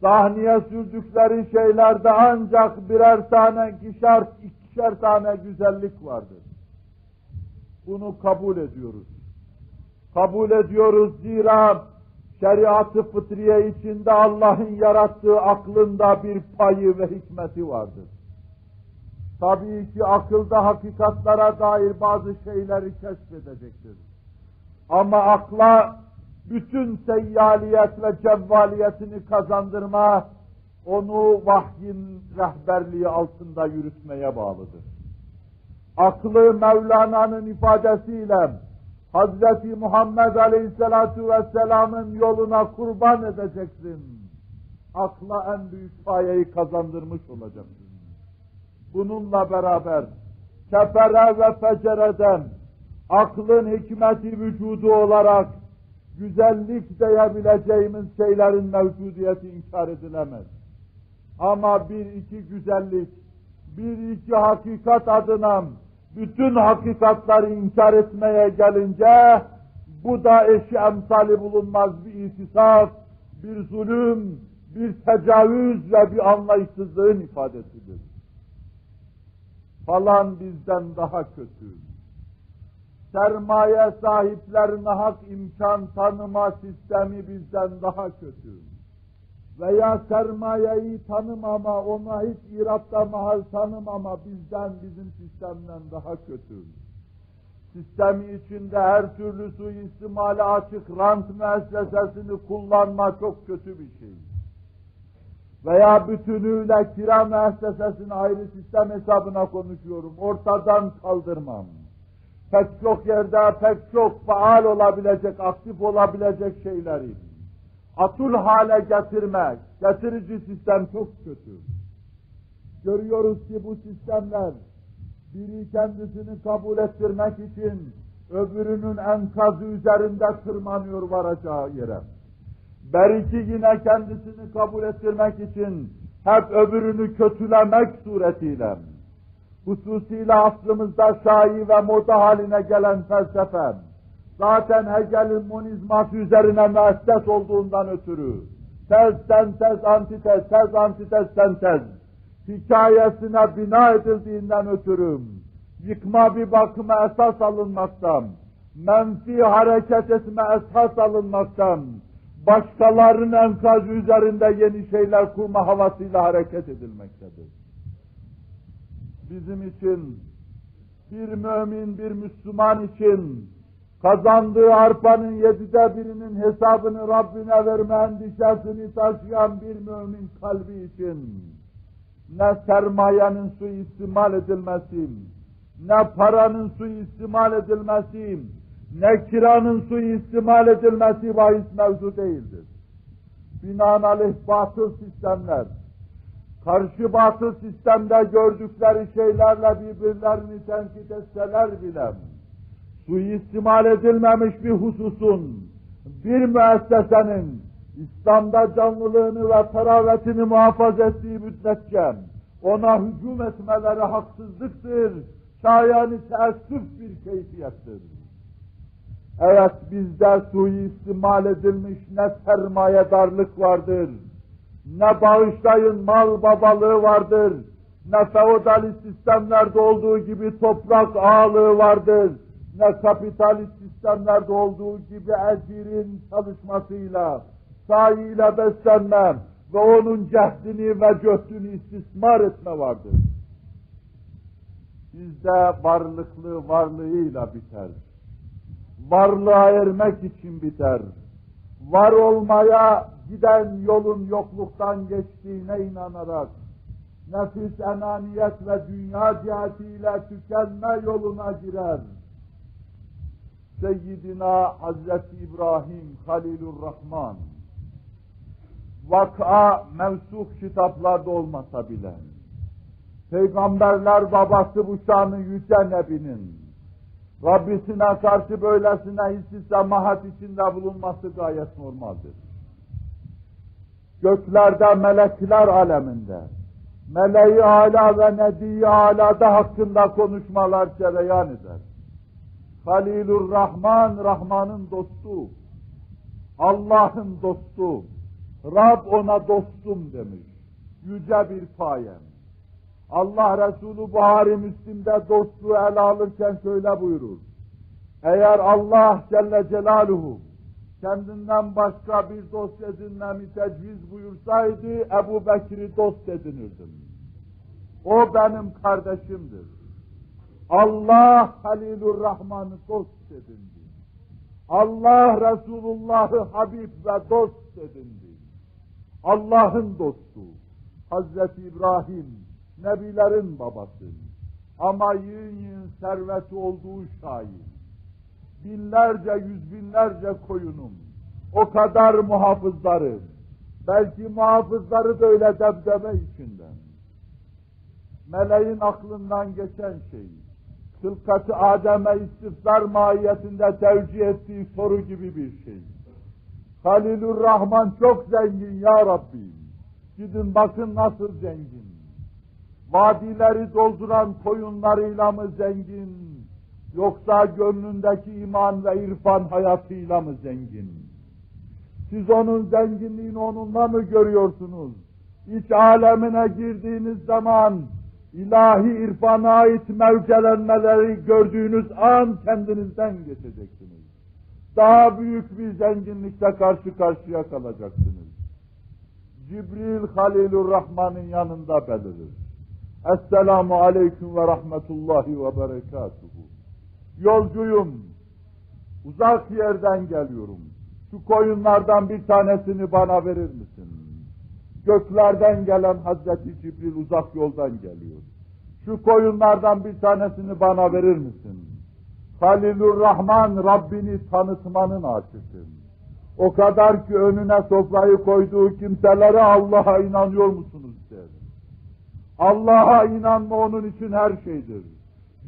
sahneye sürdükleri şeylerde ancak birer tane, ikişer, ikişer tane güzellik vardır. Bunu kabul ediyoruz. Kabul ediyoruz zira şeriatı fıtriye içinde Allah'ın yarattığı aklında bir payı ve hikmeti vardır. Tabii ki akılda hakikatlara dair bazı şeyleri keşfedecektir. Ama akla bütün seyyaliyet ve cevvaliyetini kazandırma, onu vahyin rehberliği altında yürütmeye bağlıdır. Aklı Mevlana'nın ifadesiyle Hazreti Muhammed Aleyhisselatu Vesselam'ın yoluna kurban edeceksin. Akla en büyük payeyi kazandırmış olacaksın. Bununla beraber kefere ve fecereden aklın hikmeti vücudu olarak güzellik diyebileceğimiz şeylerin mevcudiyeti inkar edilemez. Ama bir iki güzellik, bir iki hakikat adına bütün hakikatları inkar etmeye gelince bu da eşi emsali bulunmaz bir itisaf, bir zulüm, bir tecavüz ve bir anlayışsızlığın ifadesidir. Falan bizden daha kötü. Sermaye sahiplerine hak imkan tanıma sistemi bizden daha kötü. Veya sermayeyi tanımama, ona hiç iratta mahal tanımama bizden, bizim sistemden daha kötü. Sistemi içinde her türlü suistimale açık rant müessesesini kullanma çok kötü bir şey. Veya bütünüyle kira müessesesini ayrı sistem hesabına konuşuyorum, ortadan kaldırmam. Pek çok yerde pek çok faal olabilecek, aktif olabilecek şeyleri atul hale getirmek, getirici sistem çok kötü. Görüyoruz ki bu sistemler biri kendisini kabul ettirmek için öbürünün enkazı üzerinde tırmanıyor varacağı yere. Belki yine kendisini kabul ettirmek için hep öbürünü kötülemek suretiyle, hususiyle aslımızda şai ve moda haline gelen felsefe, zaten Hegel'in monizması üzerine müesses olduğundan ötürü, tez, sentez, antitez, tez, antitez, sentez, hikayesine bina edildiğinden ötürü, yıkma bir bakıma esas alınmaktan, menfi hareket etme esas alınmaktan, başkalarının enkazı üzerinde yeni şeyler kurma havasıyla hareket edilmektedir. Bizim için, bir mümin, bir Müslüman için kazandığı arpanın yedide birinin hesabını Rabbine verme endişesini taşıyan bir mümin kalbi için ne sermayenin suistimal edilmesi, ne paranın suistimal edilmesi, ne kiranın suistimal edilmesi bahis mevzu değildir. Binaenaleyh batıl sistemler, karşı batıl sistemde gördükleri şeylerle birbirlerini tenkit etseler bile, suistimal edilmemiş bir hususun, bir müessesenin İslam'da canlılığını ve teravetini muhafaza ettiği müddetçe ona hücum etmeleri haksızlıktır, şayani teessüf bir keyfiyettir. Evet bizde suistimal edilmiş ne sermayedarlık vardır, ne bağışlayın mal babalığı vardır, ne feodalist sistemlerde olduğu gibi toprak ağalığı vardır, ne kapitalist sistemlerde olduğu gibi ezirin çalışmasıyla, sahiyle beslenme ve onun cehdini ve cöhdünü istismar etme vardır. Bizde varlıklı varlığıyla biter. Varlığa ermek için biter. Var olmaya giden yolun yokluktan geçtiğine inanarak, nefis enaniyet ve dünya cihetiyle tükenme yoluna girer. Seyyidina Hazreti İbrahim Halilur Rahman vaka mevsuk kitaplarda olmasa bile Peygamberler babası bu şanı yüce Nebi'nin Rabbisine karşı böylesine hissi semahat içinde bulunması gayet normaldir. Göklerde melekler aleminde, meleği ala ve nebi alada hakkında konuşmalar cereyan eder. Halilur Rahman, Rahman'ın dostu, Allah'ın dostu, Rab ona dostum demiş, yüce bir payem. Allah Resulü Buhari Müslim'de dostluğu ele alırken şöyle buyurur. Eğer Allah Celle Celaluhu kendinden başka bir dost edinmemi tecviz buyursaydı Ebu Bekir'i dost edinirdim. O benim kardeşimdir. Allah Halilur Rahman'ı dost edindi. Allah Resulullah'ı Habib ve dost edindi. Allah'ın dostu. Hazreti İbrahim, Nebilerin babası. Ama yığın yığın serveti olduğu şahit. Binlerce, yüz binlerce koyunum. O kadar muhafızları. Belki muhafızları da öyle debdebe içinden. Meleğin aklından geçen şey, hılkatı Adem'e istifsar mahiyetinde tevcih ettiği soru gibi bir şey. Halilur Rahman çok zengin ya Rabbi. Gidin bakın nasıl zengin. Vadileri dolduran koyunlarıyla mı zengin? Yoksa gönlündeki iman ve irfan hayatıyla mı zengin? Siz onun zenginliğini onunla mı görüyorsunuz? İç alemine girdiğiniz zaman ilahi irfana ait mevcelenmeleri gördüğünüz an kendinizden geçeceksiniz. Daha büyük bir zenginlikle karşı karşıya kalacaksınız. Cibril Halilur Rahman'ın yanında belirir. Esselamu Aleyküm ve Rahmetullahi ve Berekatuhu. Yolcuyum, uzak yerden geliyorum. Şu koyunlardan bir tanesini bana verir misin? Göklerden gelen Hazreti Cibril uzak yoldan geliyor. Şu koyunlardan bir tanesini bana verir misin? Halilur Rahman Rabbini tanıtmanın aşıkı. O kadar ki önüne sofrayı koyduğu kimselere Allah'a inanıyor musunuz der. Allah'a inanma onun için her şeydir.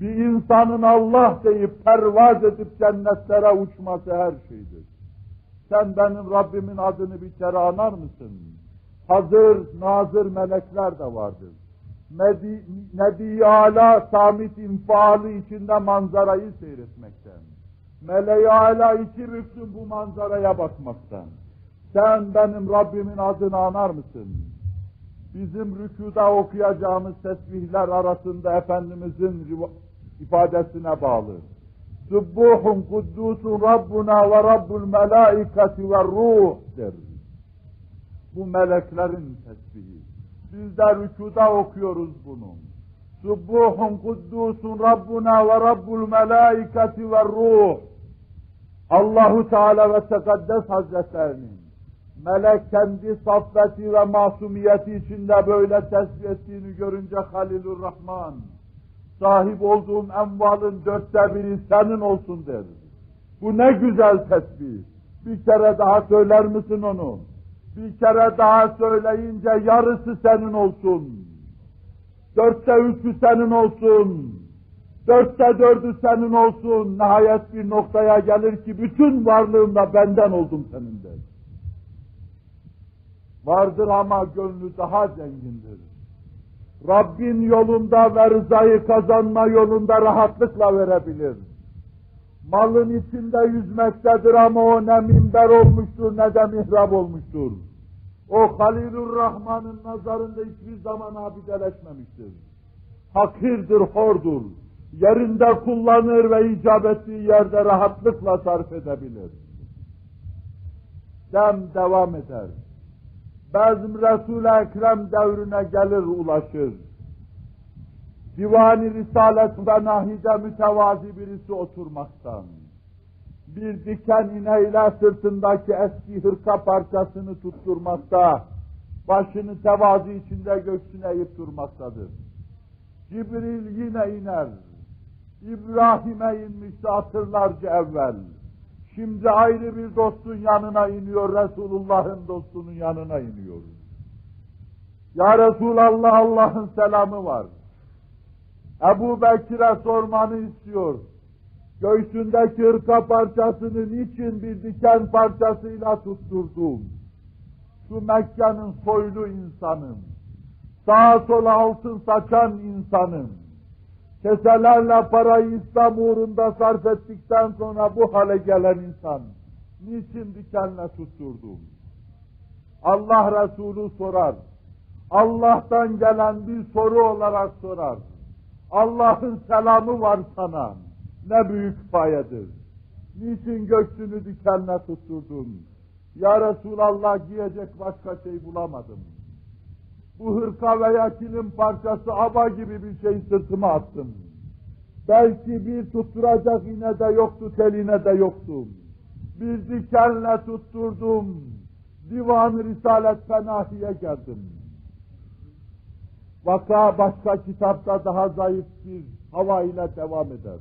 Bir insanın Allah deyip pervaz edip cennetlere uçması her şeydir. Sen benim Rabbimin adını bir kere anar mısın? Hazır, nazır melekler de vardır. Nebi, Nebi Ala samit infiali içinde manzarayı seyretmekten. Meleği Ala iki büklüm bu manzaraya bakmaktan. Sen benim Rabbimin adını anar mısın? Bizim rükuda okuyacağımız tesbihler arasında Efendimizin ifadesine bağlı. Subbuhun kuddusun Rabbuna ve Rabbul melaikati ve ruh der. Bu meleklerin tesbihi. Biz de rükuda okuyoruz bunu. Subbuhun kuddusun Rabbuna ve Rabbul melaikati ve ruh. Allahu Teala ve Tekaddes Hazretlerinin melek kendi saffeti ve masumiyeti içinde böyle tesbih ettiğini görünce Halilur Rahman sahip olduğum envalın dörtte biri senin olsun der. Bu ne güzel tesbih. Bir kere daha söyler misin onu? Bir kere daha söyleyince yarısı senin olsun. Dörtte üçü senin olsun. Dörtte dördü senin olsun. Nihayet bir noktaya gelir ki bütün varlığımla benden oldum senin der. Vardır ama gönlü daha zengindir. Rabbin yolunda ve rızayı kazanma yolunda rahatlıkla verebilir. Malın içinde yüzmektedir ama o ne minber olmuştur ne de mihrap olmuştur. O Halilur Rahman'ın nazarında hiçbir zaman abideleşmemiştir. Hakirdir, hordur. yerinde kullanır ve icap ettiği yerde rahatlıkla sarf edebilir. Dem devam eder. Bezm Resul-i Ekrem devrine gelir ulaşır. Divani Risalet ve Nahide mütevazi birisi oturmaktan. Bir diken ineğiyle sırtındaki eski hırka parçasını tutturmakta, başını tevazi içinde göksüne eğip durmaktadır. Cibril yine iner. İbrahim'e inmişti asırlarca evvel. Şimdi ayrı bir dostun yanına iniyor, Resulullah'ın dostunun yanına iniyor. Ya Resulallah Allah'ın selamı var. Ebu Bekir'e sormanı istiyor. Göğsündeki hırka parçasını niçin bir diken parçasıyla tutturdum? Şu Mekke'nin soylu insanım. Sağa sola altın saçan insanım. Keselerle parayı İslam uğrunda sarf ettikten sonra bu hale gelen insan. Niçin dikenle tutturdum? Allah Resulü sorar. Allah'tan gelen bir soru olarak sorar. Allah'ın selamı var sana. Ne büyük payedir. Niçin göğsünü dikenle tutturdun? Ya Resulallah giyecek başka şey bulamadım. Bu hırka veya kilim parçası aba gibi bir şey sırtıma attım. Belki bir tutturacak iğne de yoktu, teline de yoktu. Bir dikenle tutturdum. Divan-ı Risalet Fenahi'ye geldim. Vaka başka kitapta daha zayıf bir hava ile devam eder.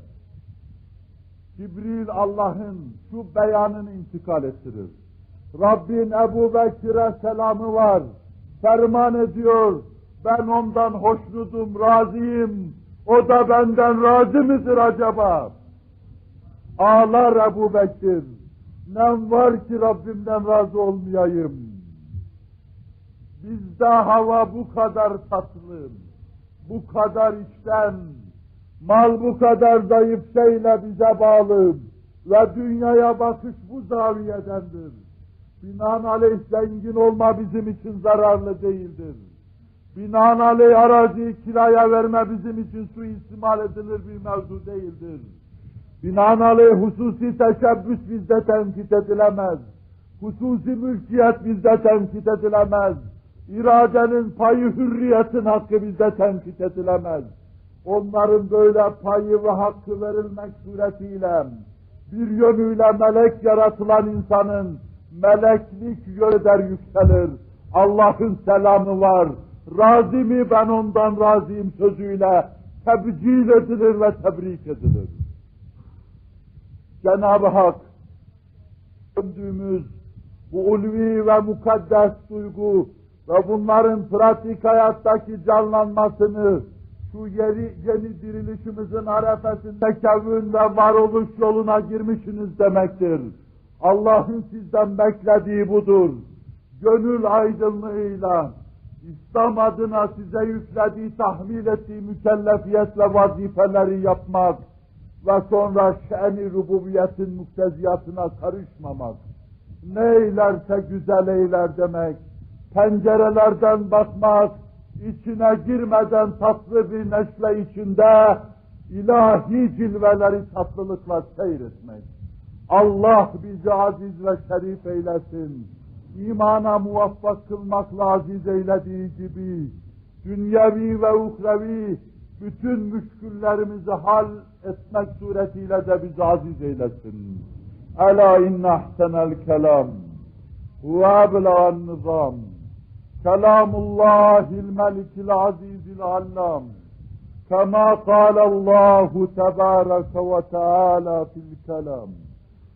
Cibril Allah'ın şu beyanını intikal ettirir. Rabbin Ebu Bekir'e selamı var. Ferman ediyor. Ben ondan hoşnutum, razıyım. O da benden razı mıdır acaba? Ağlar Ebu Bekir. Nem var ki Rabbimden razı olmayayım. Bizde hava bu kadar tatlı, bu kadar içten, mal bu kadar zayıf şeyle bize bağlı ve dünyaya bakış bu zaviyedendir. Binaenaleyh zengin olma bizim için zararlı değildir. Binaenaleyh araziyi kiraya verme bizim için suistimal edilir bir mevzu değildir. Binaenaleyh hususi teşebbüs bizde tenkit edilemez. Hususi mülkiyet bizde tenkit edilemez. İradenin payı hürriyetin hakkı bizde tenkit edilemez. Onların böyle payı ve hakkı verilmek suretiyle bir yönüyle melek yaratılan insanın meleklik yöder yükselir. Allah'ın selamı var. Razı mi ben ondan razıyım sözüyle tebcil edilir ve tebrik edilir. Cenab-ı Hak döndüğümüz bu ulvi ve mukaddes duygu ve bunların pratik hayattaki canlanmasını şu yeri, yeni dirilişimizin arefesinde kevün ve varoluş yoluna girmişsiniz demektir. Allah'ın sizden beklediği budur. Gönül aydınlığıyla İslam adına size yüklediği, tahmil ettiği mükellefiyet ve vazifeleri yapmak ve sonra şen-i rububiyetin mukteziyatına karışmamak. Ne eylerse güzel eyler demek. Pencerelerden bakmak, içine girmeden tatlı bir neşve içinde ilahi cilveleri tatlılıkla seyretmek. Allah bizi aziz ve şerif eylesin. İmana muvaffak kılmakla aziz eylediği gibi dünyevi ve uhrevi bütün müşküllerimizi hal etmek suretiyle de bizi aziz eylesin. Ela inne ahsenel kelam ve eblegan nizam kelamullahil melikil azizil allam كما قال الله تبارك وتعالى في الكلام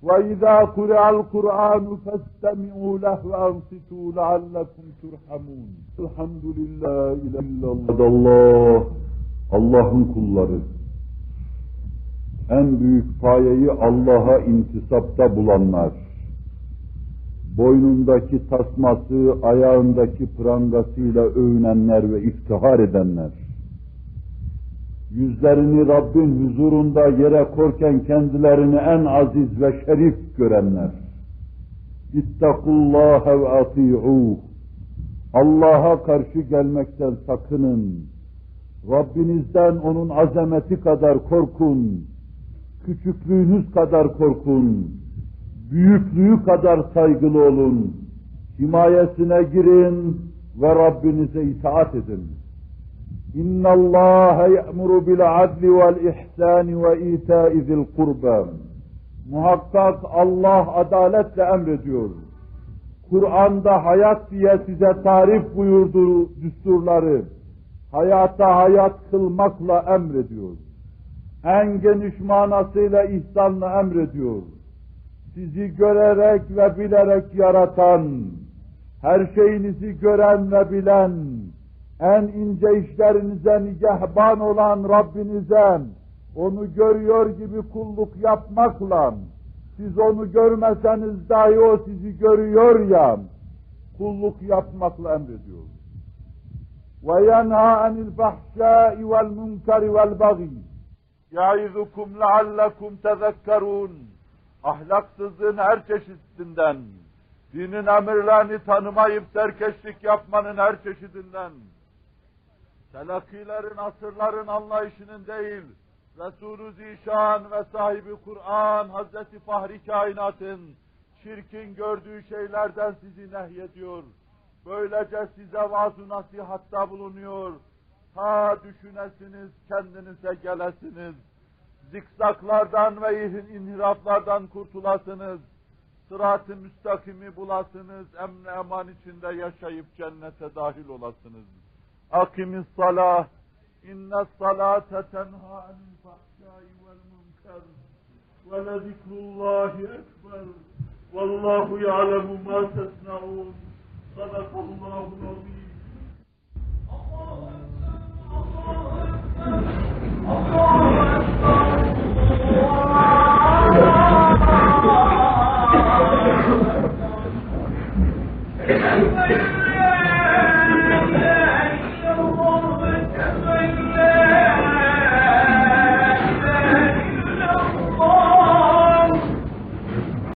وإذا قرأ القرآن فاستمعوا له وأنصتوا لعلكم ترحمون الحمد لله إلا الله Allah'ın kulları en büyük payeyi Allah'a intisapta bulanlar boynundaki tasması, ayağındaki prangasıyla övünenler ve iftihar edenler yüzlerini Rabbin huzurunda yere korken kendilerini en aziz ve şerif görenler. İttakullâhe ve ati'ûh. Allah'a karşı gelmekten sakının. Rabbinizden onun azameti kadar korkun. Küçüklüğünüz kadar korkun. Büyüklüğü kadar saygılı olun. Himayesine girin ve Rabbinize itaat edin. İnna Allah bil adli vel ihsani ve ita'i zil kurba. Muhakkak Allah adaletle emrediyor. Kur'an'da hayat diye size tarif buyurduğu düsturları hayata hayat kılmakla emrediyor. En geniş manasıyla ihsanla emrediyor Sizi görerek ve bilerek yaratan, her şeyinizi gören ve bilen, en ince işlerinize nigahban olan Rabbinize, onu görüyor gibi kulluk yapmakla, siz onu görmeseniz dahi o sizi görüyor ya, kulluk yapmakla emrediyor. وَيَنْهَا عَنِ الْفَحْشَاءِ وَالْمُنْكَرِ وَالْبَغِيِ يَعِذُكُمْ لَعَلَّكُمْ تَذَكَّرُونَ Ahlaksızlığın her çeşidinden, dinin emirlerini tanımayıp serkeşlik yapmanın her çeşidinden, telakkilerin, asırların anlayışının değil, Resulü Zişan ve sahibi Kur'an, Hazreti Fahri Kainat'ın çirkin gördüğü şeylerden sizi nehyediyor. Böylece size vaaz-ı nasihatta bulunuyor. Ta düşünesiniz, kendinize gelesiniz zikzaklardan ve inhiraflardan kurtulasınız. Sırat-ı müstakimi bulasınız, emn eman içinde yaşayıp cennete dahil olasınız. Akimis salah, inne salate tenha anil fahşai vel münker, ve le zikrullahi ekber, vallahu ya'lemu ma tesna'un, sadakallahu azim. Allahu Ekber, Allahu Ekber, Allahu Ekber.